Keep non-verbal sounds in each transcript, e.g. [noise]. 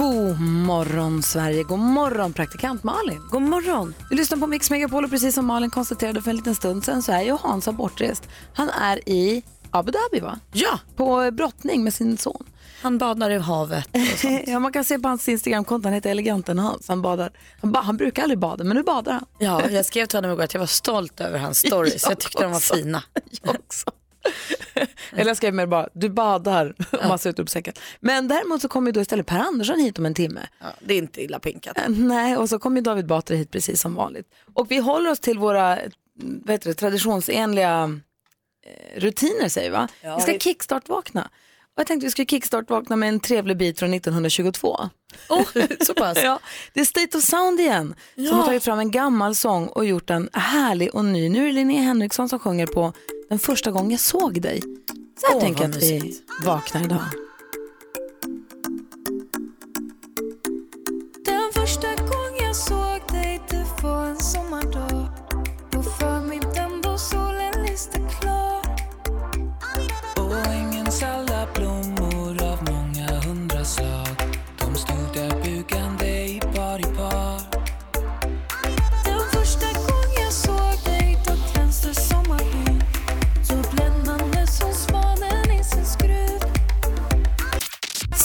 God morgon Sverige, god morgon praktikant Malin. God morgon. Du lyssnar på Mix Megapol och precis som Malin konstaterade för en liten stund sedan så är ju Hansa bortrest. Han är i Abu Dhabi va? Ja, På brottning med sin son. han badar i havet och sånt. [laughs] Ja, man kan se på hans Instagramkonto, han heter Eleganten Hans. Han, badar. Han, ba, han brukar aldrig bada, men nu badar han. Ja, jag skrev till honom igår att jag var stolt över hans stories. [laughs] Jag Jag tyckte de var också. fina. [laughs] Jag också. Eller jag skrev mer bara, du badar om man ser ut uppsäcken. Men däremot så kommer ju då istället Per Andersson hit om en timme. Ja, det är inte illa pinkat. Eh, Nej, och så kommer ju David Batra hit precis som vanligt. Och vi håller oss till våra vad heter det, traditionsenliga eh, rutiner säger vi va? Ja, vi ska kickstart-vakna. Och jag tänkte vi skulle kickstart-vakna med en trevlig bit från 1922. Oh, så pass. [laughs] Ja, det är State of Sound igen som har tagit fram en gammal sång och gjort den härlig och ny. Nu är det Linnea Henriksson som sjunger på Den första gången jag såg dig. Så här Åh, tänker jag att vi vaknar idag. Den första gången jag såg dig det var en sommardag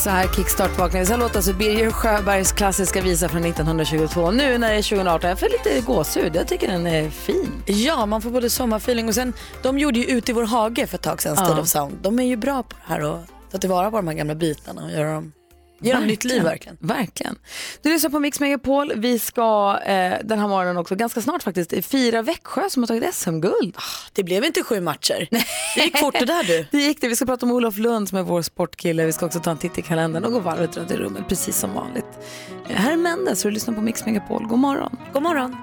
Så här kickstart vaknar vi. Så här låter alltså Birger Sjöbergs klassiska visa från 1922. Nu när det är 2018, jag får lite gåshud. Jag tycker den är fin. Ja, man får både sommarfeeling och sen, de gjorde ju Ut i vår hage för ett tag sedan, State of Sound. De är ju bra på det här och ta tillvara på de här gamla bitarna och göra dem, ge dem nytt liv verkligen. Verkligen. Du lyssnar på Mix Megapol. Vi ska eh, den här morgonen också, ganska snart faktiskt, fira Växjö som har tagit SM-guld. Det blev inte sju matcher. Det gick fort det där du. [laughs] Det gick det. Vi ska prata om Olof Lund som är vår sportkille. Vi ska också ta en titt i kalendern och gå varvet runt i rummet precis som vanligt. Eh, här är Mendes och du lyssnar på Mix Megapol. God morgon. God morgon.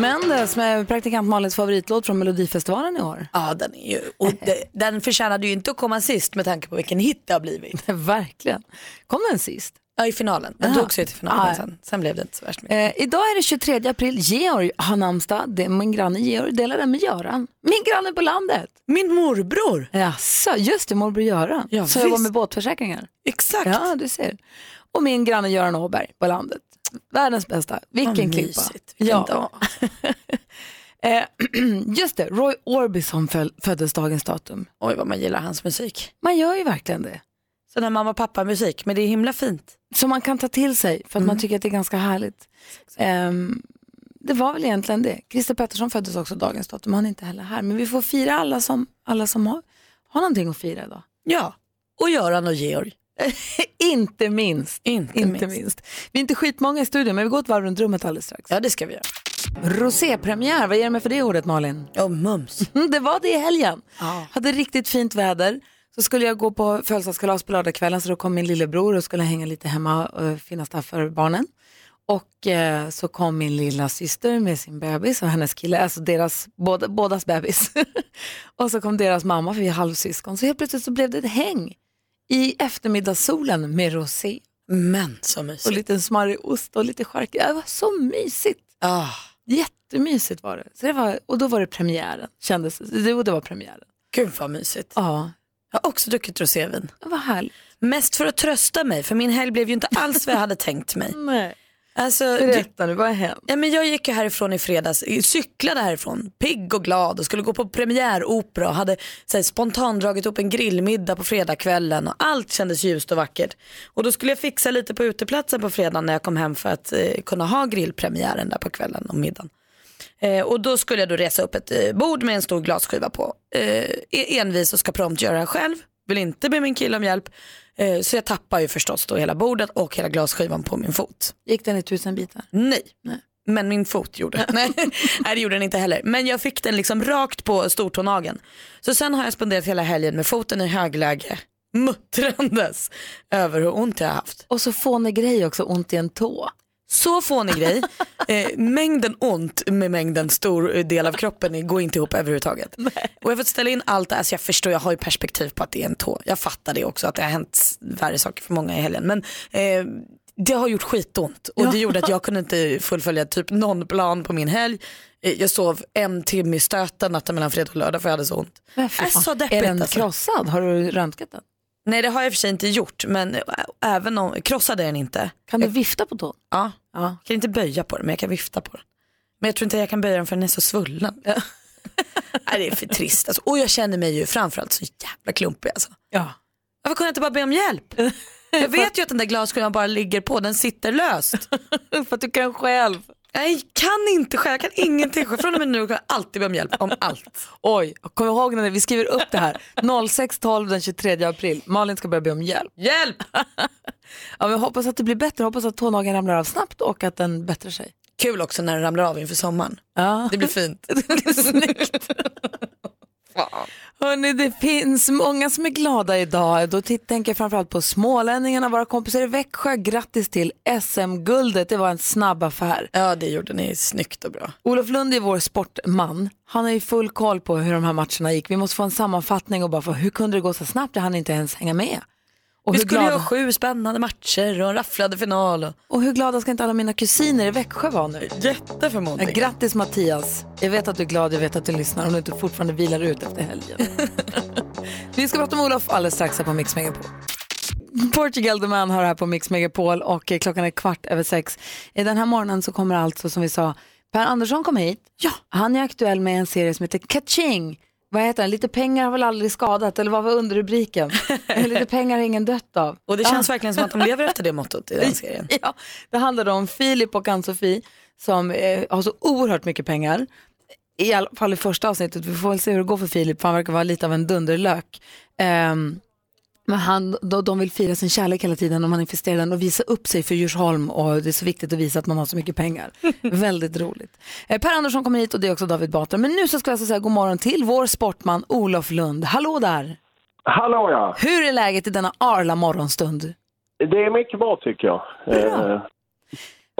Mendes med praktikant Malins favoritlåt från Melodifestivalen i år. Ja, den är ju, och det, den förtjänade ju inte att komma sist med tanke på vilken hit det har blivit. [laughs] Verkligen. Kom den sist? Ja, i finalen. Den Aha. tog sig till finalen Ja. sen. Sen blev det inte så värst mycket. Eh, idag är det 23 april. Georg har namnsdag. Det är min granne Georg delar den med Göran. Min granne på landet. Min morbror. Jaså, just det, morbror Göran. Ja, som jobbar visst. med båtförsäkringar. Exakt. Ja, du ser. Och min granne Göran Åberg på landet. Världens bästa. Vilken Vad klippa. mysigt. Vilken dag. [laughs] Eh, [clears throat] just det, Roy Orbison föl- föddes dagens datum. Oj vad man gillar hans musik. Man gör ju verkligen det. Sån här mamma och pappa musik, men det är himla fint. Som man kan ta till sig för att man tycker att det är ganska härligt. Ehm, det var väl egentligen det. Christer Pettersson föddes också dagens datum, han är inte heller här. Men vi får fira alla som, alla som har, har någonting att fira idag. Ja, och Göran och Georg. [laughs] Inte minst. Inte, Inte minst. minst. Vi är inte skitmånga i studion, men vi går ett varv runt rummet alldeles strax. Ja, det ska vi göra. Rosépremiär, vad ger det mig för det ordet Malin? Och mums. [laughs] Mm, Det var det i helgen. Ja. Hade riktigt fint väder. Så skulle jag gå på födelsedagskalas på lördagskvällen så då kom min lillebror och skulle hänga lite hemma och finnas där för barnen. Och eh, så kom min lilla syster med sin bebis och hennes kille, alltså deras, båda, bådas bebis. [laughs] och så kom deras mamma för vi är halvsyskon. Så helt plötsligt så blev det ett häng i eftermiddagssolen med rosé Men så och mysigt. lite smarrig ost och lite chark. Det var så mysigt. Ah. Jättemysigt var det. Så det var, och då var det premiären, kändes det. Och det var premiären. Gud vad mysigt. Ja, Jag har också druckit rosévin. var härligt. Mest för att trösta mig, för min helg blev ju inte alls vad jag hade tänkt mig. Nej. Alltså, Berätta nu, vad har hänt? Ja, men jag gick ju härifrån i fredags, cyklade härifrån, pigg och glad och skulle gå på premiäropera och hade så här, spontant dragit upp en grillmiddag på fredagskvällen och allt kändes ljust och vackert. Och då skulle jag fixa lite på uteplatsen på fredagen när jag kom hem för att eh, kunna ha grillpremiären där på kvällen och middagen. Eh, och då skulle jag då resa upp ett eh, bord med en stor glasskiva på. Eh, envis och ska prompt göra själv, vill inte be min kille om hjälp. Eh, så jag tappar ju förstås då hela bordet och hela glasskivan på min fot. Gick den i tusen bitar? Nej. Men min fot gjorde. [laughs] Nej. Nej det gjorde den inte heller. Men jag fick den liksom rakt på stortånageln. Så sen har jag spenderat hela helgen med foten i högläge muttrandes över hur ont jag har haft. Och så fånig grej också, ont i en tå. Så fånig grej. [laughs] Eh, mängden ont med mängden stor del av kroppen går inte ihop överhuvudtaget. Och jag har fått ställa in allt, alltså jag förstår, jag har ju perspektiv på att det är en tå. Jag fattar det också att det har hänt värre saker för många i helgen. Men eh, det har gjort skitont och det gjorde att jag [laughs] kunde inte fullfölja typ någon plan på min helg. Eh, Jag sov en timme i stöten natten mellan fredag och lördag för jag hade så ont. Fan. så deppigt är den alltså. krossad? Har du röntgat den? Nej det har jag i och för sig inte gjort men även om, krossade den inte. Kan du vifta på tån? Ja, Ja. jag kan inte böja på den men jag kan vifta på den. Men jag tror inte jag kan böja den för den är så svullen. [laughs] Nej, det är för trist alltså. Och jag känner mig ju framförallt så jävla klumpig alltså. Ja. Varför kunde jag inte bara be om hjälp? [laughs] Jag vet ju att den där glaskulan bara ligger på, den sitter löst. [laughs] För att du kan själv. Jag kan inte själv, jag kan ingenting själv. Från och med nu kan jag alltid be om hjälp om allt. Oj, kom ihåg när vi skriver upp det här. 06.12 den 23 april. Malin ska börja be om hjälp. Hjälp! [laughs] Ja, men hoppas att det blir bättre. Hoppas att tånageln ramlar av snabbt och att den bättrar sig. Kul också när den ramlar av inför sommaren. Ja. Det blir fint. [laughs] Snyggt. [laughs] Hörrni, det finns många som är glada idag. Då tänker jag framförallt på smålänningarna, våra kompisar i Växjö. Grattis till SM-guldet. Det var en snabb affär. Ja det gjorde ni snyggt och bra. Olof Lund är vår sportman. Han har ju full koll på hur de här matcherna gick. Vi måste få en sammanfattning och bara få, hur kunde det gå så snabbt? Jag hann inte ens hänga med. Och Vi skulle ju glada, ha sju spännande matcher och en rafflade final. Och... och hur glada ska inte alla mina kusiner i Växjö vara nu? Jätteförmodligen. Grattis Mattias. Jag vet att du är glad, jag vet att du lyssnar om du inte fortfarande vilar ut efter helgen. [laughs] Vi ska prata med Olof alldeles strax här på Mix Megapol. Portugal The Man har här på Mix Megapol och klockan är kvart över sex. I den här morgonen så kommer alltså som vi sa Per Andersson kom hit. Ja. Han är aktuell med en serie som heter Kaching. Vad heter den? Lite pengar har väl aldrig skadat eller vad var underrubriken? [laughs] Lite pengar har ingen dött av. Och det känns verkligen som att de lever efter det mottot i den serien. [laughs] Ja, det handlade om Filip och Ann-Sofie som eh, har så oerhört mycket pengar. I alla fall i första avsnittet, vi får väl se hur det går för Filip för han verkar vara lite av en dunderlök. Ehm, men han, de, de vill fira sin kärlek hela tiden och manifestera den och visa upp sig för Djursholm och det är så viktigt att visa att man har så mycket pengar. [laughs] Väldigt roligt. Eh, per Andersson kommer hit och det är också David Batra. Men nu så ska jag alltså säga god morgon till vår sportman Olof Lund. Hallå där! Hallå ja, Hur är läget i denna arla morgonstund? det är mycket bra tycker jag. Eh,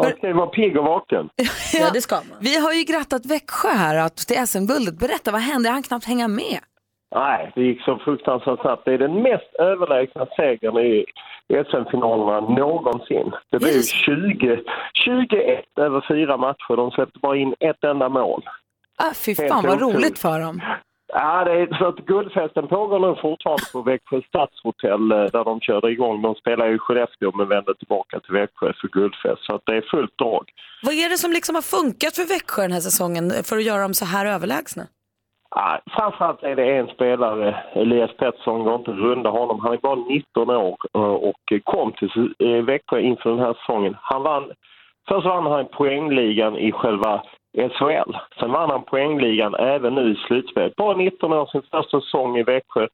man ska ju vara pigg och vaken. [laughs] Ja det ska man. Vi har ju grattat Växjö här att till SM-guldet. Berätta, vad hände? Jag hann knappt hänga med. Nej, det gick så fruktansvärt snabbt. Det är den mest överlägsna segern i SM-finalerna någonsin. Det blev ju 20, 21 över fyra matcher. De släppte bara in ett enda mål. Ah, fy Helt fan vad otroligt. roligt för dem. Ja, det är så att guldfesten pågår nu fortfarande på Växjö stadshotell eh, där de körde igång. De spelar i Skellefteå men vänder tillbaka till Växjö för guldfest. Så att det är fullt drag. Vad är det som liksom har funkat för Växjö den här säsongen för att göra dem så här överlägsna? Ah, framförallt är det en spelare, Elias Pettersson, går inte runda honom. Han är bara 19 år och kom till eh, Växjö inför den här säsongen. Han vann, först vann han poängligan i själva SHL. Sen vann han poängligan även nu i slutspelet. Bara 19 år, sin första säsong i Växjö.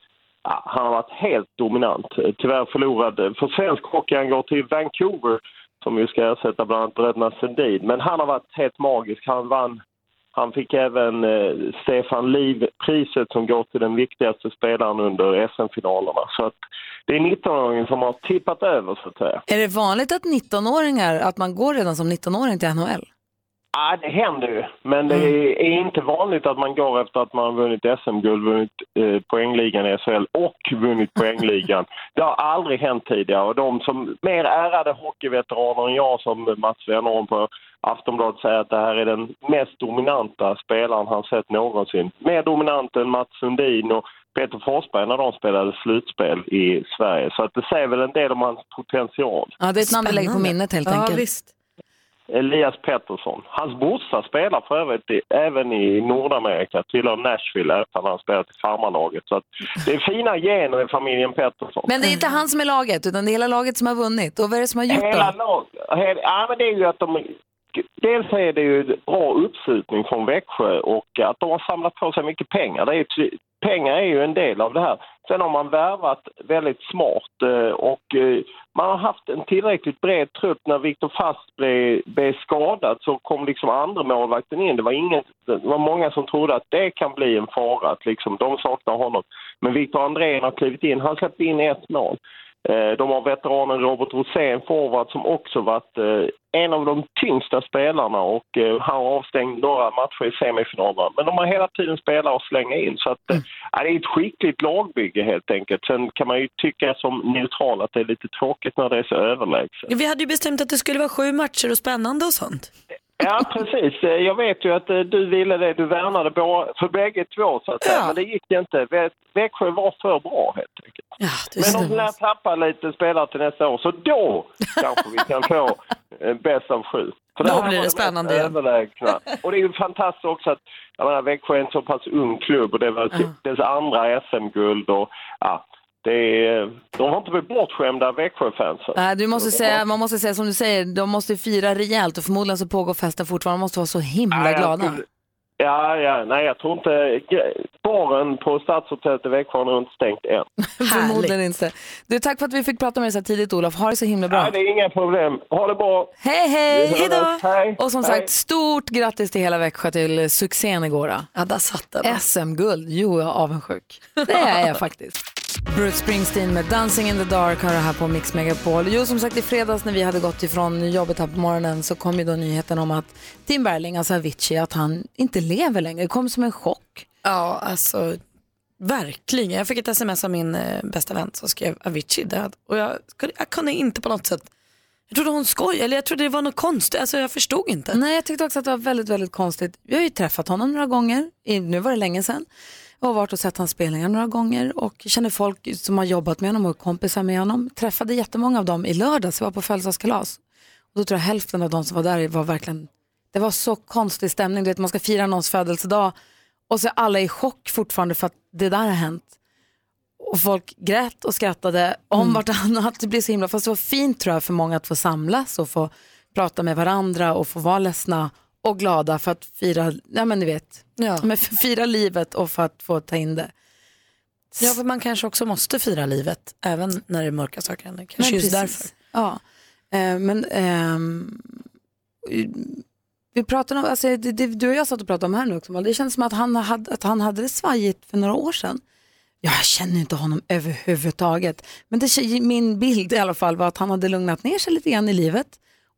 Ah, han har varit helt dominant. Tyvärr förlorad för svensk hockey. Han går till Vancouver som ju ska ersätta bland annat bröderna Sundin. Men han har varit helt magisk. Han vann han fick även eh, Stefan Liv-priset som går till den viktigaste spelaren under SM-finalerna. Så att det är 19-åringen som har tippat över så att säga. Är det vanligt att 19-åringar, att man går redan som 19-åring till NHL? Ja, det händer ju. Men det är inte vanligt att man går efter att man har vunnit SM-guld, vunnit eh, poängligan i SHL och vunnit poängligan. [laughs] Det har aldrig hänt tidigare. Och de som mer ärade hockeyveteraner än jag som Mats Wennerholm på Aftonbladet säger att det här är den mest dominanta spelaren han sett någonsin. Mer dominant än Mats Sundin och Peter Forsberg när de spelade slutspel i Sverige. Så att det säger väl en del om hans potential. Ja, det är ett namn vi lägger på minnet helt ja, enkelt. Visst. Elias Pettersson. Hans brorsa spelar för övrigt i, även i Nordamerika, tillhör Nashville, även han spelat i farmarlaget. Så det är fina gener i familjen Pettersson. Men det är inte han som är laget, utan det är hela laget som har vunnit. Och vad är det som har gjort Hela då? lag, ja, men det är ju att de... Dels är det ju bra uppslutning från Växjö och att de har samlat på sig mycket pengar. Det är pengar är ju en del av det här. Sen har man värvat väldigt smart eh, och eh, man har haft en tillräckligt bred trupp. När Viktor Fast blev, blev skadad så kom liksom andra målvakten in. Det var, ingen, det var många som trodde att det kan bli en fara, att liksom, de saknar honom. Men Viktor Andrén har klivit in. Han släppte in ett mål. Eh, de har veteranen Robert Rosén, forward, som också varit eh, en av de tyngsta spelarna och han har avstängt några matcher i semifinalerna. Men de har hela tiden spelare att slänga in. Så att, mm. ja, det är ett skickligt lagbygge helt enkelt. Sen kan man ju tycka som neutral att det är lite tråkigt när det är så överlägset. Vi hade ju bestämt att det skulle vara sju matcher och spännande och sånt. Ja, precis. Eh, Jag vet ju att eh, du ville det. Du värnade för bägge två, så att säga. Ja. Men det gick inte. Vä- Växjö var för bra, helt enkelt. Ja, Men ser. lär tappa lite spelare till nästa år, så då kanske vi kan få eh, bäst av sju. För Då här blir det spännande igen. överlägsna. Och det är ju fantastiskt också att jag menar, Växjö är en så pass ung klubb och det var dess andra SM-guld. Och, ja, det är, de har inte blivit bortskämda, Växjö-fansen. Nej, du måste säga, man måste säga som du säger, de måste fira rejält och förmodligen så pågår festen fortfarande. De måste vara så himla jag glada. skulle- Ja, ja, nej jag tror inte... Baren på Stadshotellet i Växjö har nog inte stängt än. [laughs] Förmodligen inte. Du, tack för att vi fick prata med dig så här tidigt Olof. Ha det så himla bra. Nej, det är inga problem. Ha det bra. Hej, hej! Hej. Och som Hej. sagt, stort grattis till hela Växjö till eh, succén igår. då. Ja, där satt den. SM-guld. Jo, jag är avundsjuk. Det är jag faktiskt. Bruce Springsteen med Dancing in the dark har det här på Mix Megapol. Jo, som sagt i fredags när vi hade gått ifrån jobbet här på morgonen så kom ju då nyheten om att Tim Berling, alltså Avicii, att han inte lever längre. Det kom som en chock. Ja, alltså verkligen. Jag fick ett sms av min eh, bästa vän som skrev Avicii död. Och jag, jag kunde inte på något sätt, jag trodde hon skojade eller jag trodde det var något konstigt. Alltså jag förstod inte. Nej, jag tyckte också att det var väldigt, väldigt konstigt. Vi har ju träffat honom några gånger, nu var det länge sedan. Jag har varit och sett hans spelningar några gånger och känner folk som har jobbat med honom och kompisar med honom. Träffade jättemånga av dem i lördags, jag var på födelsedagskalas. Då tror jag hälften av de som var där var verkligen, det var så konstig stämning. Du vet, man ska fira någons födelsedag och så är alla i chock fortfarande för att det där har hänt. Och folk grät och skrattade om vartannat. Det blir så himla, fast det var fint tror jag för många att få samlas och få prata med varandra och få vara ledsna och glada för att fira, ja men ni vet, Ja. men för fira livet och för att få ta in det. Ja, för man kanske också måste fira livet även när det är mörka saker händer. Kanske just därför. Ja, eh, men ehm, vi pratade om, alltså, det, det, du och jag satt och pratade om här nu också, det känns som att han, hade, att han hade det svajigt för några år sedan. Ja, Jag känner inte honom överhuvudtaget, men det, min bild i alla fall var att han hade lugnat ner sig lite grann i livet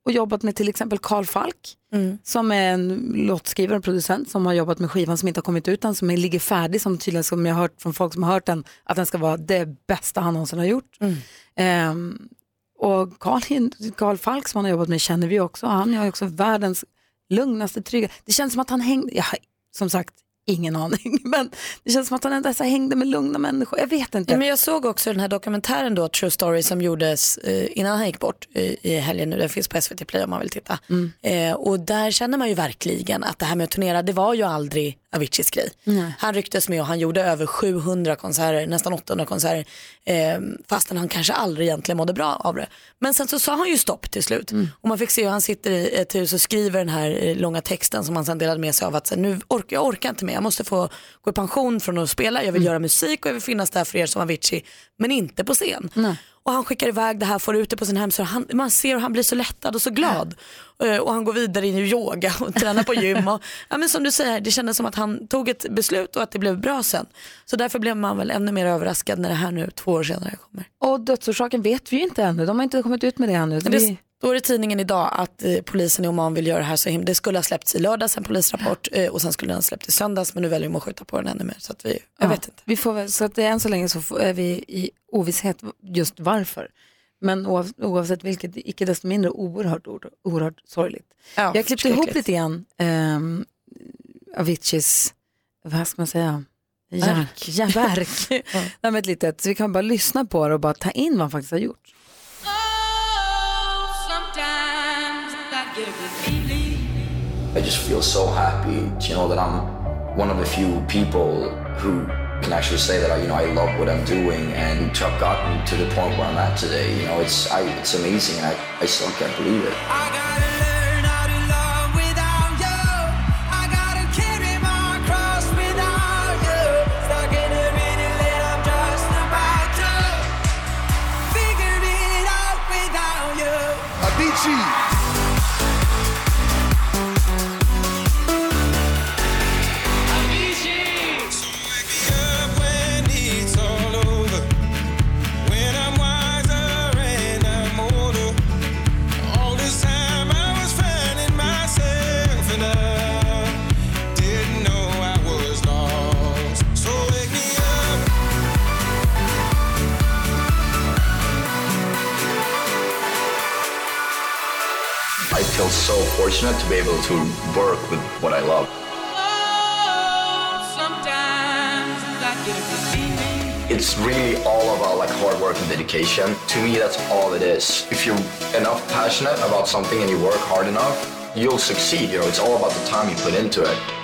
och jobbat med till exempel Carl Falk som är en låtskrivare och producent som har jobbat med skivan som inte har kommit ut än, som ligger färdig som tydligen som jag har hört från folk som har hört den, att den ska vara det bästa han någonsin har gjort. Ehm, och Carl, Falk som han har jobbat med känner vi också. Han är också världens lugnaste, trygga. Det känns som att han hängde, har som sagt ingen aning, [laughs] men det känns som att han ändå så hängde med lugna människor. Jag vet inte. Ja, men jag såg också den här dokumentären då, True Story, som gjordes eh, innan han gick bort i, i helgen nu. Den finns på SVT Play om man vill titta. Eh, och där känner man ju verkligen att det här med att turnera, det var ju aldrig Aviciis grej. Han rycktes med och han gjorde över 700 konserter, nästan 800 konserter, eh, fastän han kanske aldrig egentligen mådde bra av det. Men sen så sa han ju stopp till slut. Och man fick se hur han sitter i ett hus och skriver den här eh, långa texten som han sen delade med sig av att så, nu orkar jag orkar inte mer, jag måste få gå i pension från att spela, jag vill göra musik och jag vill finnas där för er som Avicii, men inte på scen. Och han skickar iväg det här, får ut det på sin hemsida. Han, man ser hur han blir så lättad och så glad. Eh, Och han går vidare in i yoga och tränar på gym. Och, ja, men som du säger, det kändes som att han tog ett beslut och att det blev bra sen. Så därför blev man väl ännu mer överraskad när det här nu två år senare kommer. Och dödsorsaken vet vi ju inte ännu. De har inte kommit ut med det ännu. Vi- Det står i tidningen idag att eh, polisen i Oman vill göra det här så himla. Det skulle ha släppts i lördags en polisrapport eh, och sen skulle den ha släppts i söndags men nu väljer de att skjuta på den ännu mer. Så att vi, jag Ja, vet inte. Vi får väl, så att det, än så länge så får- är vi i ovisshet just varför. Men oav, oavsett vilket, icke desto mindre oerhört, oerhört, sorgligt. Ja, jag klippte ihop lite grann um, Aviciis, vad ska man säga, verk. Ja, verk. [laughs] Nej, men ett litet, så vi kan bara lyssna på det och bara ta in vad han faktiskt har gjort. I just feel so happy, you know, that I'm one of the few people who can actually say that I, you know, I love what I'm doing and to have gotten to the point where I'm at today. You know, it's I, it's amazing, and I, I still can't believe it. Avicii! When it's so fortunate to be able to work with what I love. Sometimes I get a good feeling. It's really all about like hard work and dedication. To me, that's all it is. If you're enough passionate about something and you work hard enough, you'll succeed. You know, it's all about the time you put into it.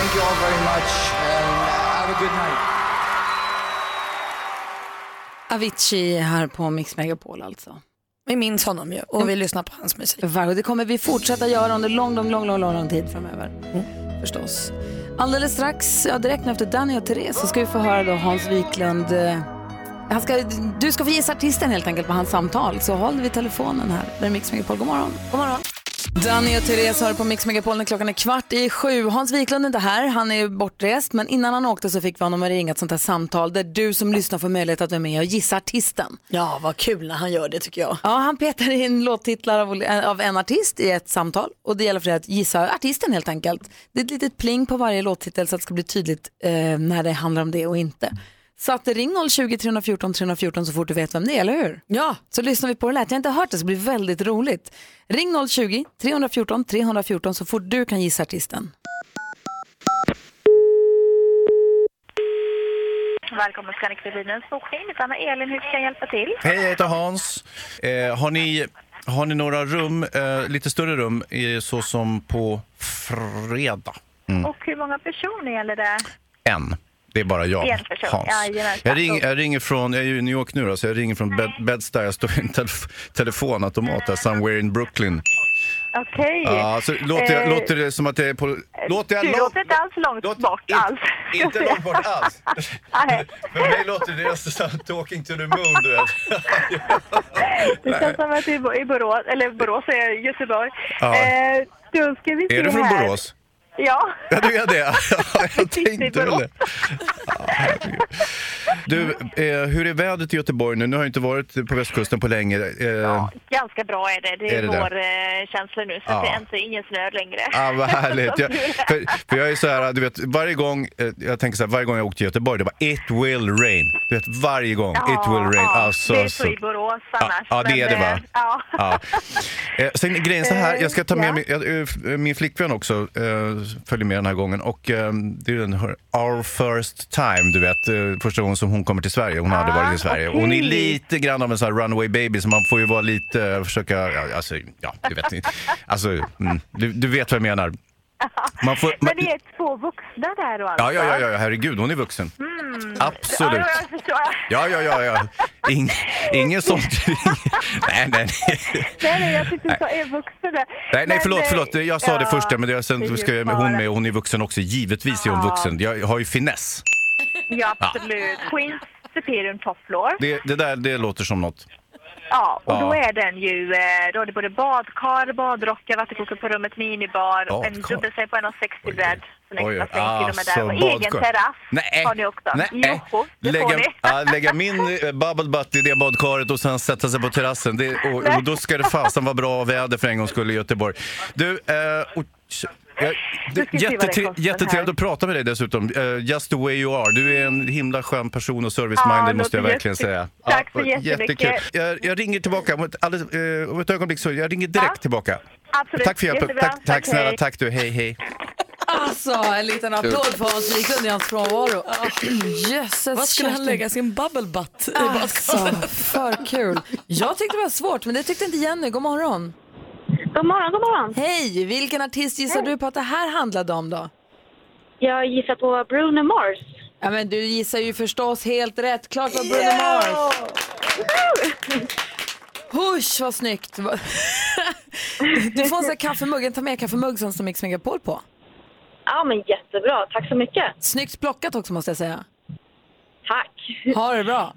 Thank you all very much and have a good night. Avicii här på Mix Megapol alltså. Vi minns honom ju och vi lyssnar på hans musik. Varg, Det kommer vi fortsätta göra under lång, lång, lång, lång, lång, lång tid framöver. Förstås. Alldeles strax, ja, direkt efter Danny och Therese, så ska vi få höra då Hans Wiklund. eh, Han ska, du ska få gissa artisten helt enkelt på hans samtal, så håll vid telefonen här. Det är Mix Megapol. God morgon. God morgon. Danny och Therese har på Mix Megapol när klockan är kvart i sju. Hans Wiklund är inte här, han är bortrest. Men innan han åkte så fick vi honom att ringa ett sånt här samtal där du som lyssnar får möjlighet att vara med och gissa artisten. Ja, vad kul när han gör det tycker jag. Ja, han petar in låttitlar av, av en artist i ett samtal och det gäller för dig att gissa artisten helt enkelt. Det är ett litet pling på varje låttitel så att det ska bli tydligt eh, när det handlar om det och inte. Så att ring 020 314 314 så fort du vet vem det är, eller hur? Ja. Så lyssnar vi på det lät. Jag har inte hört det så det blir väldigt roligt. Ring 020 314 314 så fort du kan gissa artisten. Välkommen till Scandic Bilens bokning. Mitt namn är Elin. Hur kan jag hjälpa till? Hej, jag heter Hans. Eh, har, ni, har ni några rum, eh, lite större rum, så som på fredag? Mm. Och hur många personer gäller det? En. Det är bara jag, En person. Hans. Jag, ring, jag ringer från, jag är ju i New York nu då, så jag ringer från Bed, Bed-Stuy. Jag står i en telef- telefonautomat där, somewhere in Brooklyn. Okej. Ja, så låter, jag, Eh, låter det som att det är på... Låter jag Du långt? låter inte alls långt bort alls. Inte långt bort alls. [laughs] För mig låter det som talking to the moon, du vet. [laughs] Det känns som att det är i Borås, eller Borås är Göteborg. Ja. Eh, då ska vi se Är du från här. Borås? Ja. Ja, du är det? [laughs] Ja, jag tänkte väl det. Ja, herregud. Du, eh, hur är vädret i Göteborg nu? Nu har jag inte varit på västkusten på länge. Eh, Ganska bra är det. Det är, Är det det? vårkänsla nu, så Ja. det är inte ingen snö längre. Ja, vad [laughs] härligt. Jag, för, för jag är så här, du vet, varje gång, eh, jag tänker så här, varje gång jag åker till Göteborg, det var it will rain. Du vet, varje gång, it will rain. Ja, Alltså, det är så i Borås annars. ja, det är det, va? eh, Ja. Ja. Eh, sen grejen så här, jag ska ta med Ja. jag, eh, min flickvän också eh, följer med den här gången och eh, det är den här Our first time, du vet, eh, första gången som hon kommer till Sverige. Hon har aldrig varit i Sverige. okej. Hon är lite grann av en sån här runaway baby så man får ju vara lite, eh, försöka, alltså, ja, du vet, [laughs] alltså, mm, du, du vet vad jag menar. [laughs] Man får, man, Men det är två vuxna där och allt, ja, ja, ja, ja, herregud, hon är vuxen. Mm. Absolut. Ja, jag förstår. Ja, ja, ja, ja. Ing, ingen sånt. nej, nej, nej. Nej, jag tyckte du sa är vuxen där. Nej, nej Men, förlåt, eh, förlåt. Jag sa det ja, först, men det, sen det är ska jag, hon med hon är vuxen också. Givetvis är hon Ja. vuxen. Jag har ju finess. Ja, absolut. Queens Superior Top Floor. Det, det där det låter som något. Ja, och då är den ju, eh, då är det både badkar, badrockar, vattenkokare på rummet, minibar, en Badkar? dubbelsäng på 1,60 bredd. En Oj, alltså, Och egen terrass Nej, har ni också. nej. Jo, det lägga, ja, lägga min eh, bubble butt i det badkaret och sen sätta sig på terrassen. Det, och, och då ska det fasen vara bra väder för en gång skulle i Göteborg. Du, eh, och, det jättetre, jättetrevligt att prata med dig dessutom. Eh, just the way you are. Du är en himla skön person och service-minded Ja, måste jag verkligen säga. Tack Ja, så jättemycket. jättekul. Jag, jag ringer tillbaka om ett, alldeles, eh, om ett ögonblick. Så jag ringer direkt tillbaka. Absolut. Tack för hjälpen. Tack, tack Tack, snälla. Tack du. Hej, hej. Alltså, en liten applåd för Hans Wiklund i hans frånvaro. [clears throat] Jösses Vad skulle han lägga sin bubble butt i Alltså, för kul. Jag tyckte det var svårt, men det tyckte inte Jenny. God morgon. God morgon, god morgon. Hej! Vilken artist gissar du på att det här handlade om då? Jag gissar på Bruno Mars. Ja, men du gissar ju förstås helt rätt. Klart var Bruno Mars. Husch, vad snyggt. [laughs] Du får en sån här kaffemugg. Ta med kaffemugg som står Mix Megapol på. Ja, men jättebra. Tack så mycket. Snyggt plockat också måste jag säga. Tack. Ha det bra.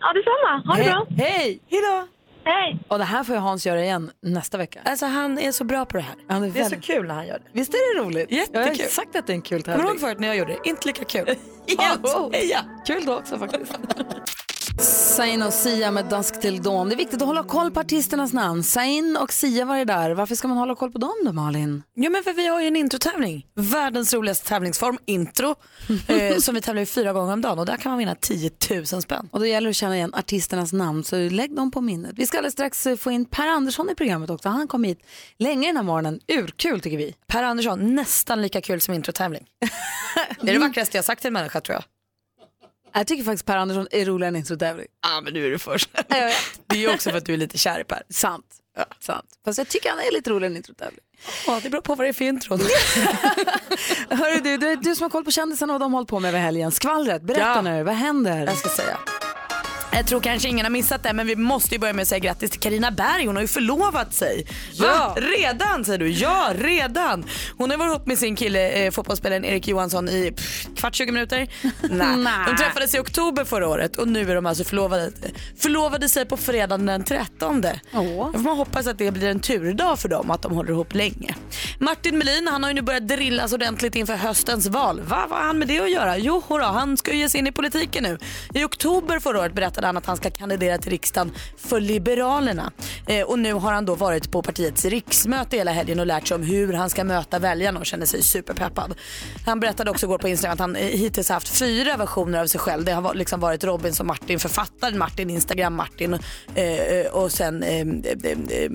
Ja, detsamma. Ha det Hej- bra. Hej! Hejdå. Hej! Och det här får ju Hans göra igen nästa vecka. Alltså han är så bra på det här. Ja, Det är så kul när han gör det. Visst är det roligt? Jättekul. Jag har sagt att det är en kul Kommer du tävling. ihåg förut när jag gjorde det? Inte lika kul. [laughs] Heja! Kul då också faktiskt. [laughs] Zayn och Sia med Dusk till dawn. Det är viktigt att hålla koll på artisternas namn. Zayn och Sia var det där. Varför ska man hålla koll på dem då Malin? Ja men för vi har ju en introtävling. Världens roligaste tävlingsform, intro. [laughs] eh, som vi tävlar i fyra gånger om dagen och där kan man vinna 10 000 spänn. Och då gäller det att känna igen artisternas namn så lägg dem på minnet. Vi ska alldeles strax eh, få in Per Andersson i programmet också. Han kom hit länge den här morgonen. Urkul tycker vi. Per Andersson, nästan lika kul som introtävling. [laughs] det är det vackraste jag sagt till en människa tror jag. Jag tycker faktiskt Per Andersson är roligare än introtävling. Ja men nu är du först. det är ju också för att du är lite kär i Per. Sant. Sant. Fast jag tycker han är lite roligare än introtävling. Ja, det beror på vad det är för intro. [laughs] Hörru du, du, du som har koll på kändisarna och vad de har hållit på med över helgen. Skvallret, berätta Ja. nu, vad händer? Jag ska säga. Jag tror kanske ingen har missat det men vi måste ju börja med att säga grattis till Karina Berg. Hon har ju förlovat sig. Va? Redan säger du? Ja, redan. Hon har varit ihop med sin kille, eh, fotbollsspelaren Erik Johansson i pff, kvart 20 minuter. [laughs] Nej. De träffades i oktober förra året och nu är de alltså förlovade. Förlovade sig på fredagen den 13. Åh. Då får man hoppas att det blir en turdag för dem, att de håller ihop länge. Martin Melin han har ju nu börjat drillas ordentligt inför höstens val. Va, vad har han med det att göra? Jo, hurra, han ska ju ge sig in i politiken nu. I oktober förra året berättade han att han ska kandidera till riksdagen för Liberalerna. Eh, och nu har han då varit på partiets riksmöte hela helgen och lärt sig om hur han ska möta väljarna och känner sig superpeppad. Han berättade också igår på Instagram att han eh, hittills haft fyra versioner av sig själv. Det har liksom varit Robin som Martin, författaren Martin, Instagram Martin eh, eh, och sen eh, eh,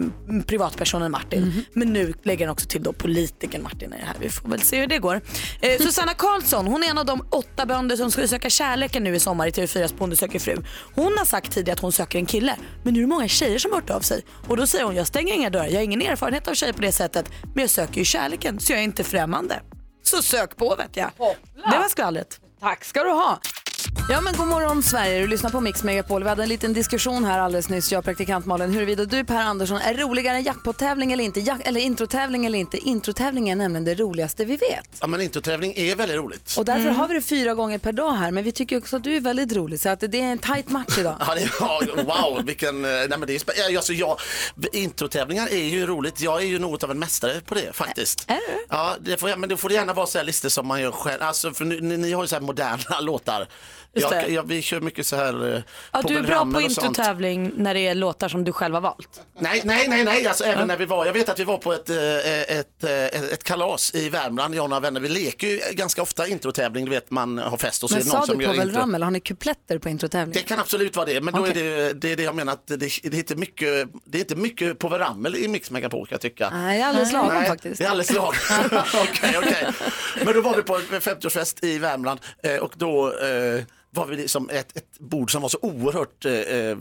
privatpersonen Martin. Men nu lägger han också till då politikern Martin i det här. Vi får väl se hur det går. Eh, Susanna Karlsson, hon är en av de åtta bönder som ska söka kärleken nu i sommar i TV4s Bonde söker fru. Hon har sagt tidigare att hon söker en kille. Men nu är det många tjejer som har hört av sig. Och då säger hon, jag stänger inga dörrar. Jag har ingen erfarenhet av tjejer på det sättet. Men jag söker ju kärleken så jag är inte främmande. Så sök på vet jag. Det var skvallret. Tack ska du ha. Ja men god morgon Sverige, du lyssnar på Mix Megapol. Vi hade en liten diskussion här alldeles nyss, jag och praktikant Malin, huruvida du Per Andersson är roligare än jackpot-tävling eller inte, Jack- eller introtävling eller inte. Introtävling är nämligen det roligaste vi vet. Ja, men introtävling är väldigt roligt. Och därför har vi det fyra gånger per dag här, men vi tycker också att du är väldigt rolig, så att det är en tight match idag. [laughs] Ja, det, ja, wow, vilken... eh, Nej, men det är, alltså, jag, introtävlingar är ju roligt. Jag är ju något av en mästare på det faktiskt. Är du? Ja, det får, men det får gärna vara så här listor som man gör själv. Alltså, för ni, ni har ju så här moderna [laughs] låtar. Just Jag, jag, vi kör mycket så här eh, Ja, du är bra på introtävling när det är låtar som du själv har valt. Nej, nej, nej, nej. Alltså, även när vi var, jag vet att vi var på ett, eh, ett, eh, ett, ett kalas i Värmland, jag och några vänner. Vi leker ju ganska ofta introtävling, du vet man har fest och så Men är det någon sa som du gör Povel intro. Ramel, har ni kupletter på introtävlingen? Det kan absolut vara det, men då är det, det är det jag menar att det, det, är inte mycket, det är inte mycket Povel Ramel i Mix Megapol kan jag tycka. Nej, det är alldeles lagom Nej, faktiskt. Det är alldeles lagom. [laughs] [laughs] Okej, okej. Men då var vi på en 50-årsfest i Värmland eh, och då eh, var vi liksom ett, ett bord som var så oerhört eh, eh,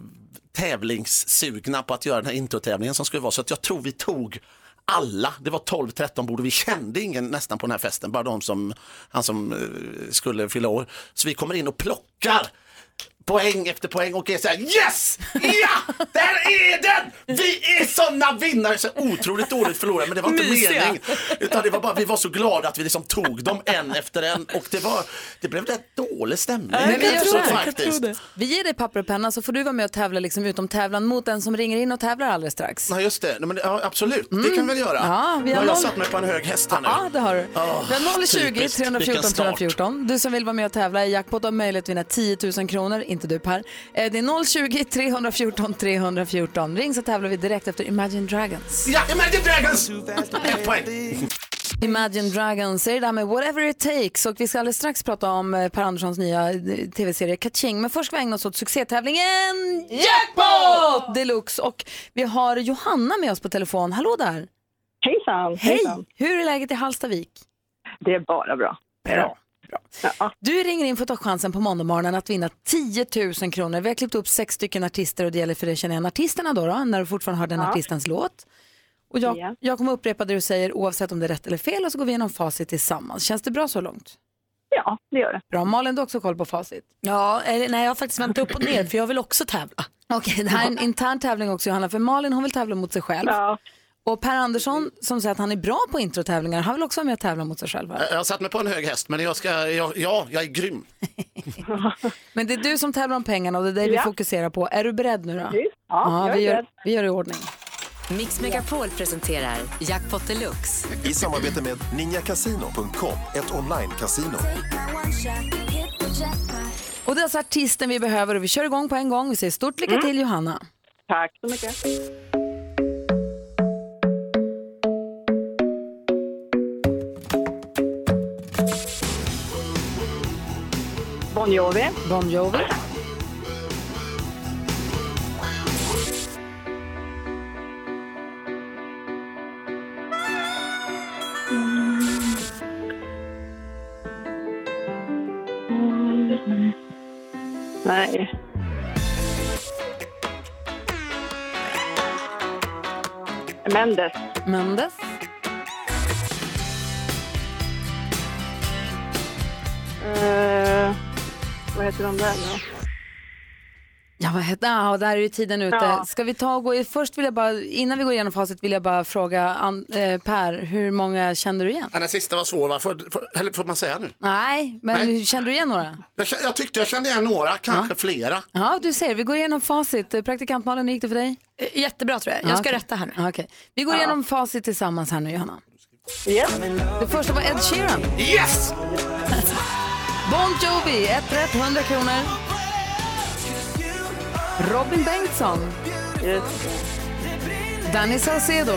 tävlingssugna på att göra den här introtävlingen som skulle vara så att jag tror vi tog alla, det var 12-13 bord och vi kände ingen nästan på den här festen, bara de som, han som eh, skulle fylla år. Så vi kommer in och plockar poäng efter poäng och är så här yes! Ja! Där är den! Vi är såna vinnare! Så otroligt dåligt förlorade men det var inte Mysiga. mening. Utan det var bara, vi var så glada att vi liksom tog dem en efter en och det var, det blev rätt dålig stämning. Men vi gör så här. faktiskt. Vi ger dig papper och penna så får du vara med och tävla liksom utom tävlan mot den som ringer in och tävlar alldeles strax. Ja just det, Nej, men, ja, absolut det kan vi väl göra. Mm. Ja, vi har jag noll- satt mig på en hög häst här nu. Ja, det har du. Vi har 020 typiskt. 314 Vilken start. 314. Du som vill vara med och tävla i jackpot har möjlighet att vinna 10 000 kronor, inte du Per. Eh, Det är 020 314 314. Ring så tävlar vi direkt efter Imagine Dragons. Ja, Imagine Dragons! Ett poäng. Imagine Dragons är det där med Whatever It Takes och vi ska alldeles strax prata om eh, Per Anderssons nya eh, tv-serie Kaching. Men först ska vi ägna oss åt succétävlingen Jackpot Deluxe och vi har Johanna med oss på telefon. Hallå där! Hejsan! Hej! Hur är läget i Hallstavik? Det är bara bra. Bra. Du ringer in för att ta chansen på måndagmorgonen att vinna 10 000 kronor. Vi har klippt upp sex stycken artister och det gäller för dig att känna igen artisterna då, då när du fortfarande hör den Ja. artistens låt. Och jag, Ja. jag kommer upprepa det du säger oavsett om det är rätt eller fel och så går vi igenom facit tillsammans. Känns det bra så långt? Ja, det gör det. Bra. Malin, du har också koll på facit? Ja, eller, nej jag har faktiskt vänt upp och ner för jag vill också tävla. Okej, det här är en intern tävling också Johanna, för Malin hon vill tävla mot sig själv. Och Per Andersson som säger att han är bra på introtävlingar, han vill också vara med och tävla mot sig själv. va? Jag har satt mig på en hög häst men jag ska, jag, ja, jag är grym. [laughs] Men det är du som tävlar om pengarna och det är det vi Ja. fokuserar på. Är du beredd nu då? Ja, jag är vi, gör, beredd. vi gör i ordning. Mix Megapol presenterar Jackpot Deluxe. I samarbete med ninjakasino.com, ett online-casino. Och det är alltså artisten vi behöver och vi kör igång på en gång. Vi säger stort lycka till Johanna. Tack så mycket. Bon Jovi. Bon Jovi. Nej. Mendes. Mendes. Vad heter de där nu? Ja, vad heter Ja, där är ju tiden ute. Ja. Ska vi ta och gå. Först vill jag bara, innan vi går igenom facit vill jag bara fråga An, eh, Per, hur många kände du igen? Ja, Den sista var svår, va? Får, får, eller får man säga nu? Nej, men Nej. kände du igen några? Jag, jag tyckte jag kände igen några, kanske flera. Ja, du ser. Vi går igenom facit. Eh, Praktikant Malin, hur gick det för dig? Jättebra tror jag. Jag ska okej. rätta här nu. Ja, Okej. Vi går igenom facit tillsammans här nu, Johanna. Yes. Det första var Ed Sheeran. Yes! Bon Jovi, ett rätt, 100 kronor. Robin Bengtsson. Danny Saucedo.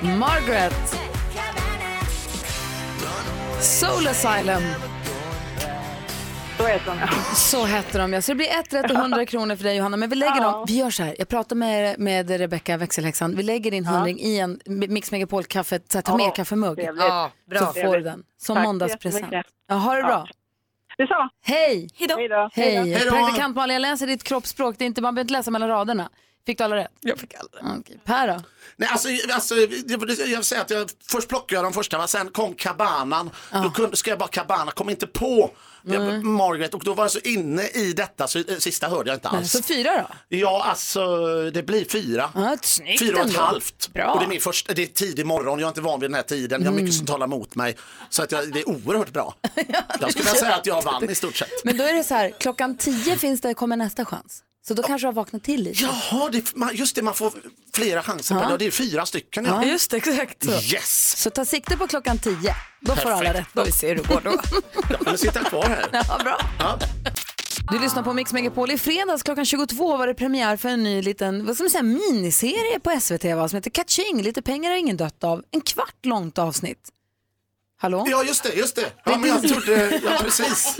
Margaret. Soul Asylum. Så heter de, ja. Så hette de, ja. Så det blir ett rätt och 100 kronor för dig Johanna. Men vi lägger Ja. dem, vi gör så här. Jag pratar med, med Rebecca växelhäxan. Vi lägger din hundring i en Mix Megapol-kaffe, ta med Ja, kaffemugg. Ja, bra. Så får du den som Tack måndagspresent. Ja, ha det bra. Detsamma. Hej! Hej då. Hej! Hej då. Praktikant Malin, jag läser ditt kroppsspråk. Det är inte, man behöver inte läsa mellan raderna. Fick du alla rätt? Jag fick alla Okej. Per då? Nej, alltså, alltså, jag jag säga att jag, först plockade jag de första, va? sen kom kabanan. Då kunde, ska jag bara kabana, kom inte på jag, Margaret och då var jag så inne i detta så eh, sista hörde jag inte alls. Så fyra då? Ja, alltså det blir fyra. Ja, snyggt fyra och ett ändå. halvt. Bra. Mm. Och det är min första, det är tidig morgon, jag är inte van vid den här tiden, jag har mycket som talar emot mig. Så att jag, det är oerhört bra. [laughs] jag skulle säga att jag vann i stort sett. Men då är det så här, klockan tio finns det, kommer nästa chans. Så då kanske du har vaknat till lite. Jaha, det, man, just det, man får flera chanser Ja. på det. Det är fyra stycken. Ja, Ja. just det, exakt så. Yes! Så ta sikte på klockan tio. Då får alla Perfekt. rätt. Då vi ser hur det går då. Jag kommer sitta kvar här. [laughs] Ja, bra. Ja. Du lyssnar på Mix Megapol. I fredags klockan 22 var det premiär för en ny liten vad ska man säga, miniserie på SVT va, som heter Catching. Lite pengar har ingen dött av. En kvart långt avsnitt. Hallå? Ja, just det, just det. Ja, men jag trodde, ja [laughs] precis.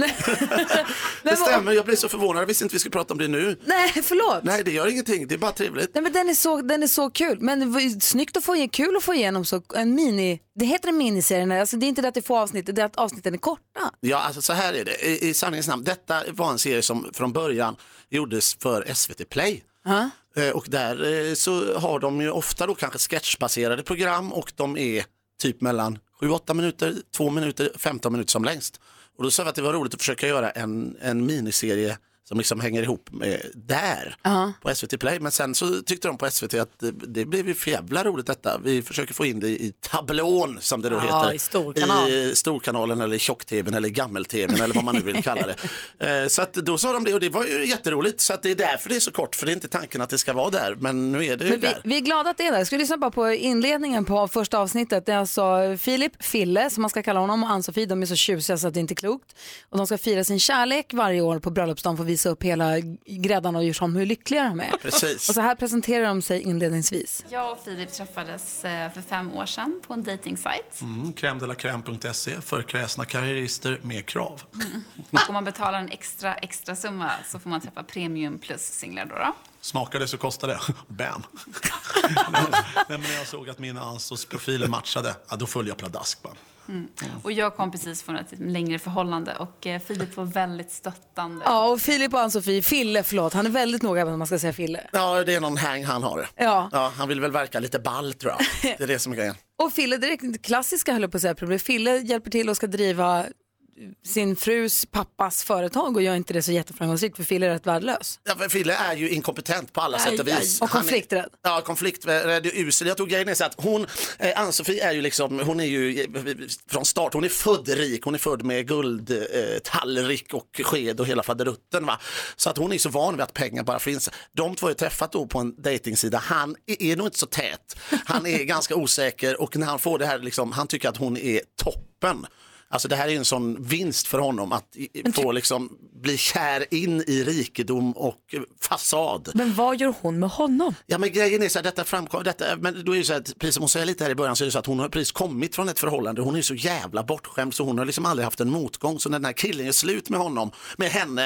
det stämmer, jag blev så förvånad, jag visste inte vi skulle prata om det nu. Nej, förlåt. Nej, det gör ingenting, det är bara trevligt. Nej, men den, är så, den är så kul. Men det var ju snyggt att få kul att få igenom så, en mini, det heter en miniserie, alltså det är inte det att det är få avsnitt, det är att avsnitten är korta. Ja, alltså så här är det, i, i sanningens namn, detta var en serie som från början gjordes för SVT Play. Ja. Eh, Och där eh, så har de ju ofta då kanske sketchbaserade program och de är typ mellan 7-8 minuter, 2 minuter, 15 minuter som längst. Och då sa vi att det var roligt att försöka göra en, en miniserie som liksom hänger ihop med där Ja. på SVT Play. Men sen så tyckte de på SVT att det, det blev ju för jävla roligt detta. Vi försöker få in det i tablån som det då Ja, heter. i storkanal. I storkanalen eller tjock-tvn eller gammel-tvn eller vad man nu vill [laughs] kalla det. Eh, Så att då sa de det och det var ju jätteroligt. Så att det är därför det är så kort för det är inte tanken att det ska vara där. Men nu är det ju vi, där. vi är glada att det är där. Jag ska lyssna bara på inledningen på första avsnittet. Det är alltså Filip, Fille som man ska kalla honom och Ann-Sofie. De är så tjusiga så att det inte är klokt. Och de ska fira sin kärlek varje år på bröllopsdagen för att visa upp hela gräddan och göra om hur lyckliga de är. Precis. Och så här presenterar de sig inledningsvis. Jag och Filip träffades eh, för fem år sedan på en dejtingsajt. Mm, crème för kräsna karriärister med krav. Och om man betalar en extra, extra summa så får man träffa premium plus-singlar då. då. Smakar det så kostar det. Bam! [laughs] Men när jag såg att min Ansos profiler matchade, ja, då följde jag pladask bara. Mm. Och jag kom precis från ett längre förhållande och eh, Filip var väldigt stöttande. Ja, och Filip och Ann-Sofie, Fille, förlåt, han är väldigt noga med att man ska säga Fille. Ja, det är någon hang han har. Ja. han vill väl verka lite ball tror jag. Det är det som är grejen. [laughs] Och Fille, det är det klassiska höll jag på att säga, problem. Fille hjälper till och ska driva sin frus pappas företag och gör inte det så jätteframgångsrikt för Fille är rätt värdelös. Ja, för Fille är ju inkompetent på alla sätt och Aj, vis. aj. Och Han är- konflikträdd. Ja, konflikträdd och usel. Jag tog grejen är så att hon, eh, Ann-Sofie är ju liksom, hon är ju eh, från start, hon är född rik, hon är född med guldtallrik eh, och sked och hela faderutten. Va? Så att hon är så van vid att pengar bara finns. De två har ju träffat då på en dejtingsida. Han är, är nog inte så tät. Han är [laughs] ganska osäker och när han får det här, liksom, han tycker att hon är toppen. Alltså det här är en sån vinst för honom att i- få liksom bli kär in i rikedom och fasad. Men vad gör hon med honom? Ja men grejen är så här, detta framkom, detta, men då är det så här, precis som hon säger lite här i början så är det så att hon har precis kommit från ett förhållande, hon är så jävla bortskämd så hon har liksom aldrig haft en motgång så när den här killen är slut med honom, med henne,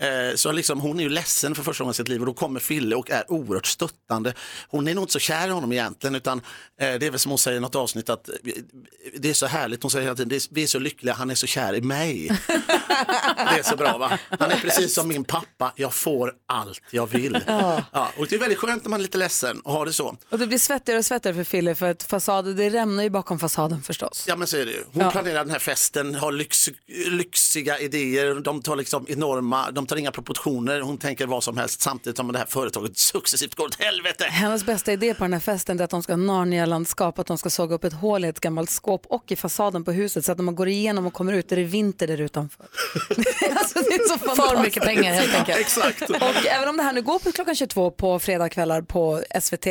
eh, så liksom hon är ju ledsen för första gången i sitt liv och då kommer Fille och är oerhört stöttande. Hon är nog inte så kär i honom egentligen utan eh, det är väl som hon säger i något avsnitt att eh, det är så härligt, hon säger hela tiden, vi är så lyckliga, han är så kär i mig. Det är så bra va? Han är precis som min pappa, jag får allt jag vill. Ja. Ja, och det är väldigt skönt när man är lite ledsen och har det så. Och det blir svettigare och svettigare för Fille för att fasaden, det rämnar ju bakom fasaden förstås. Ja men så är det ju. Hon Ja. planerar den här festen, har lyx, lyxiga idéer, de tar liksom enorma, de tar inga proportioner, hon tänker vad som helst samtidigt som det här företaget successivt går åt helvete. Hennes bästa idé på den här festen är att de ska ha Narnia-landskap, att de ska såga upp ett hål i ett gammalt skåp och i fasaden på huset så att när man går igenom och kommer ut är det vinter där utanför. [laughs] alltså, det är så fantastiskt. mycket pengar, helt enkelt. [laughs] Exakt. Och även om det här nu går på klockan 22 på fredagskvällar på SVT,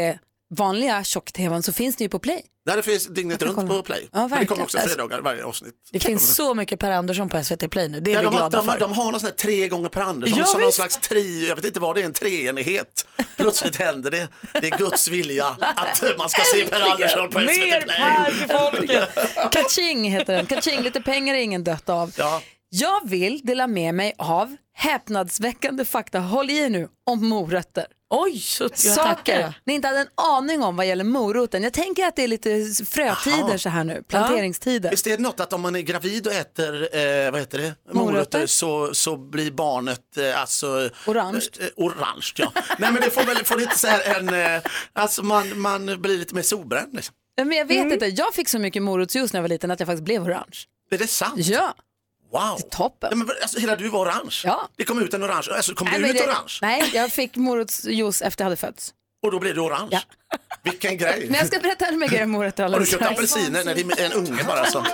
vanliga tjock-tvn, så finns det ju på Play. Där det finns dygnet runt på Play. Ja, det kommer också fredagar varje avsnitt. Det finns så mycket Per Andersson på SVT Play nu, det är Ja, vi de, har, glada de, för. de har någon sån här tre gånger per Andersson Ja, som någon slags trio, jag vet inte vad det är, en treenighet. Plötsligt händer det. Det är Guds vilja att man ska se Per Andersson på SVT Mer Play. Per till folket! Kaching heter den. Kaching, lite pengar är ingen dött av. Ja. Jag vill dela med mig av häpnadsväckande fakta, håll i er nu, om morötter. Oj, så. Saker ni inte hade en aning om vad gäller moroten. Jag tänker att det är lite frötider Jaha. så här nu, planteringstider. Visst är det något att om man är gravid och äter eh, vad heter det? Morötter. morötter så, så blir barnet eh, alltså, Orange. Eh, eh, orange ja. Nej men det får väl får inte så här en, eh, alltså man, man blir lite mer solbränd. Liksom. Men jag vet inte, jag fick så mycket morotsjuice när jag var liten att jag faktiskt blev orange. Är det sant? Ja. Wow. Toppen. Nej, men, alltså, hela du var orange? Ja. Det kom ut en orange, alltså kom Nej, du ut det- orange? Nej, jag fick morotsjuice efter jag hade fötts. Och då blev du orange? Ja. Vilken grej. Men jag ska berätta ännu mer grejer om morötter Har du alldeles köpt apelsiner? Nej, det är en unge bara som...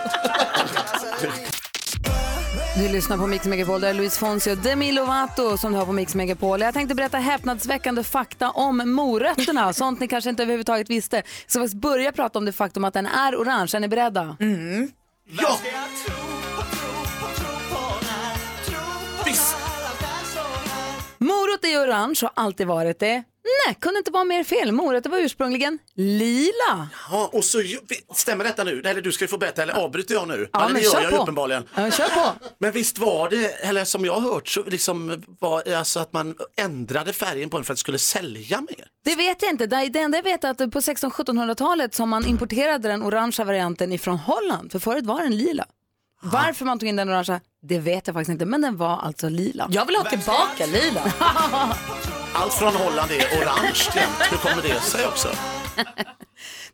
Du lyssnar på Mix Megapol, där är Luis Fonsi och Demi Lovato som du har på Mix Megapol. Jag tänkte berätta häpnadsväckande fakta om morötterna, [laughs] sånt ni kanske inte överhuvudtaget visste. Så vi börja prata om det faktum att den är orange. Är ni beredda? Ja! Morot är orange och har alltid varit det. Nej, kunde inte vara mer fel. Morötter var ursprungligen lila. Ja, och så, stämmer detta nu? Eller du ska få berätta, eller avbryter jag nu? Ja, eller, men det gör jag på. uppenbarligen. Ja, kör på. Men visst var det, eller som jag har hört, så liksom var alltså att man ändrade färgen på den för att det skulle sälja mer? Det vet jag inte. Det enda jag vet är att på 1600-1700-talet som man importerade den orangea varianten ifrån Holland. För förut var den lila. Varför man tog in den orangea, det vet jag faktiskt inte. Men den var alltså lila. Jag vill ha tillbaka lila. [laughs] Allt från Holland är orange jämt. Hur kommer det sig också? [laughs]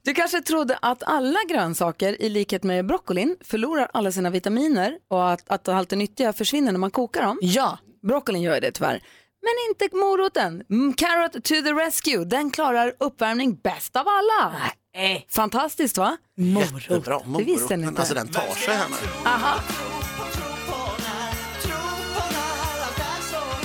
Du kanske trodde att alla grönsaker, i likhet med broccolin, förlorar alla sina vitaminer och att, att allt det nyttiga försvinner när man kokar dem. Ja. Broccolin gör det tyvärr. Men inte moroten. Mm, Carrot to the rescue. Den klarar uppvärmning bäst av alla. Fantastiskt va? Jättebra. Det visste ni inte. Alltså den tar sig här nu. Aha.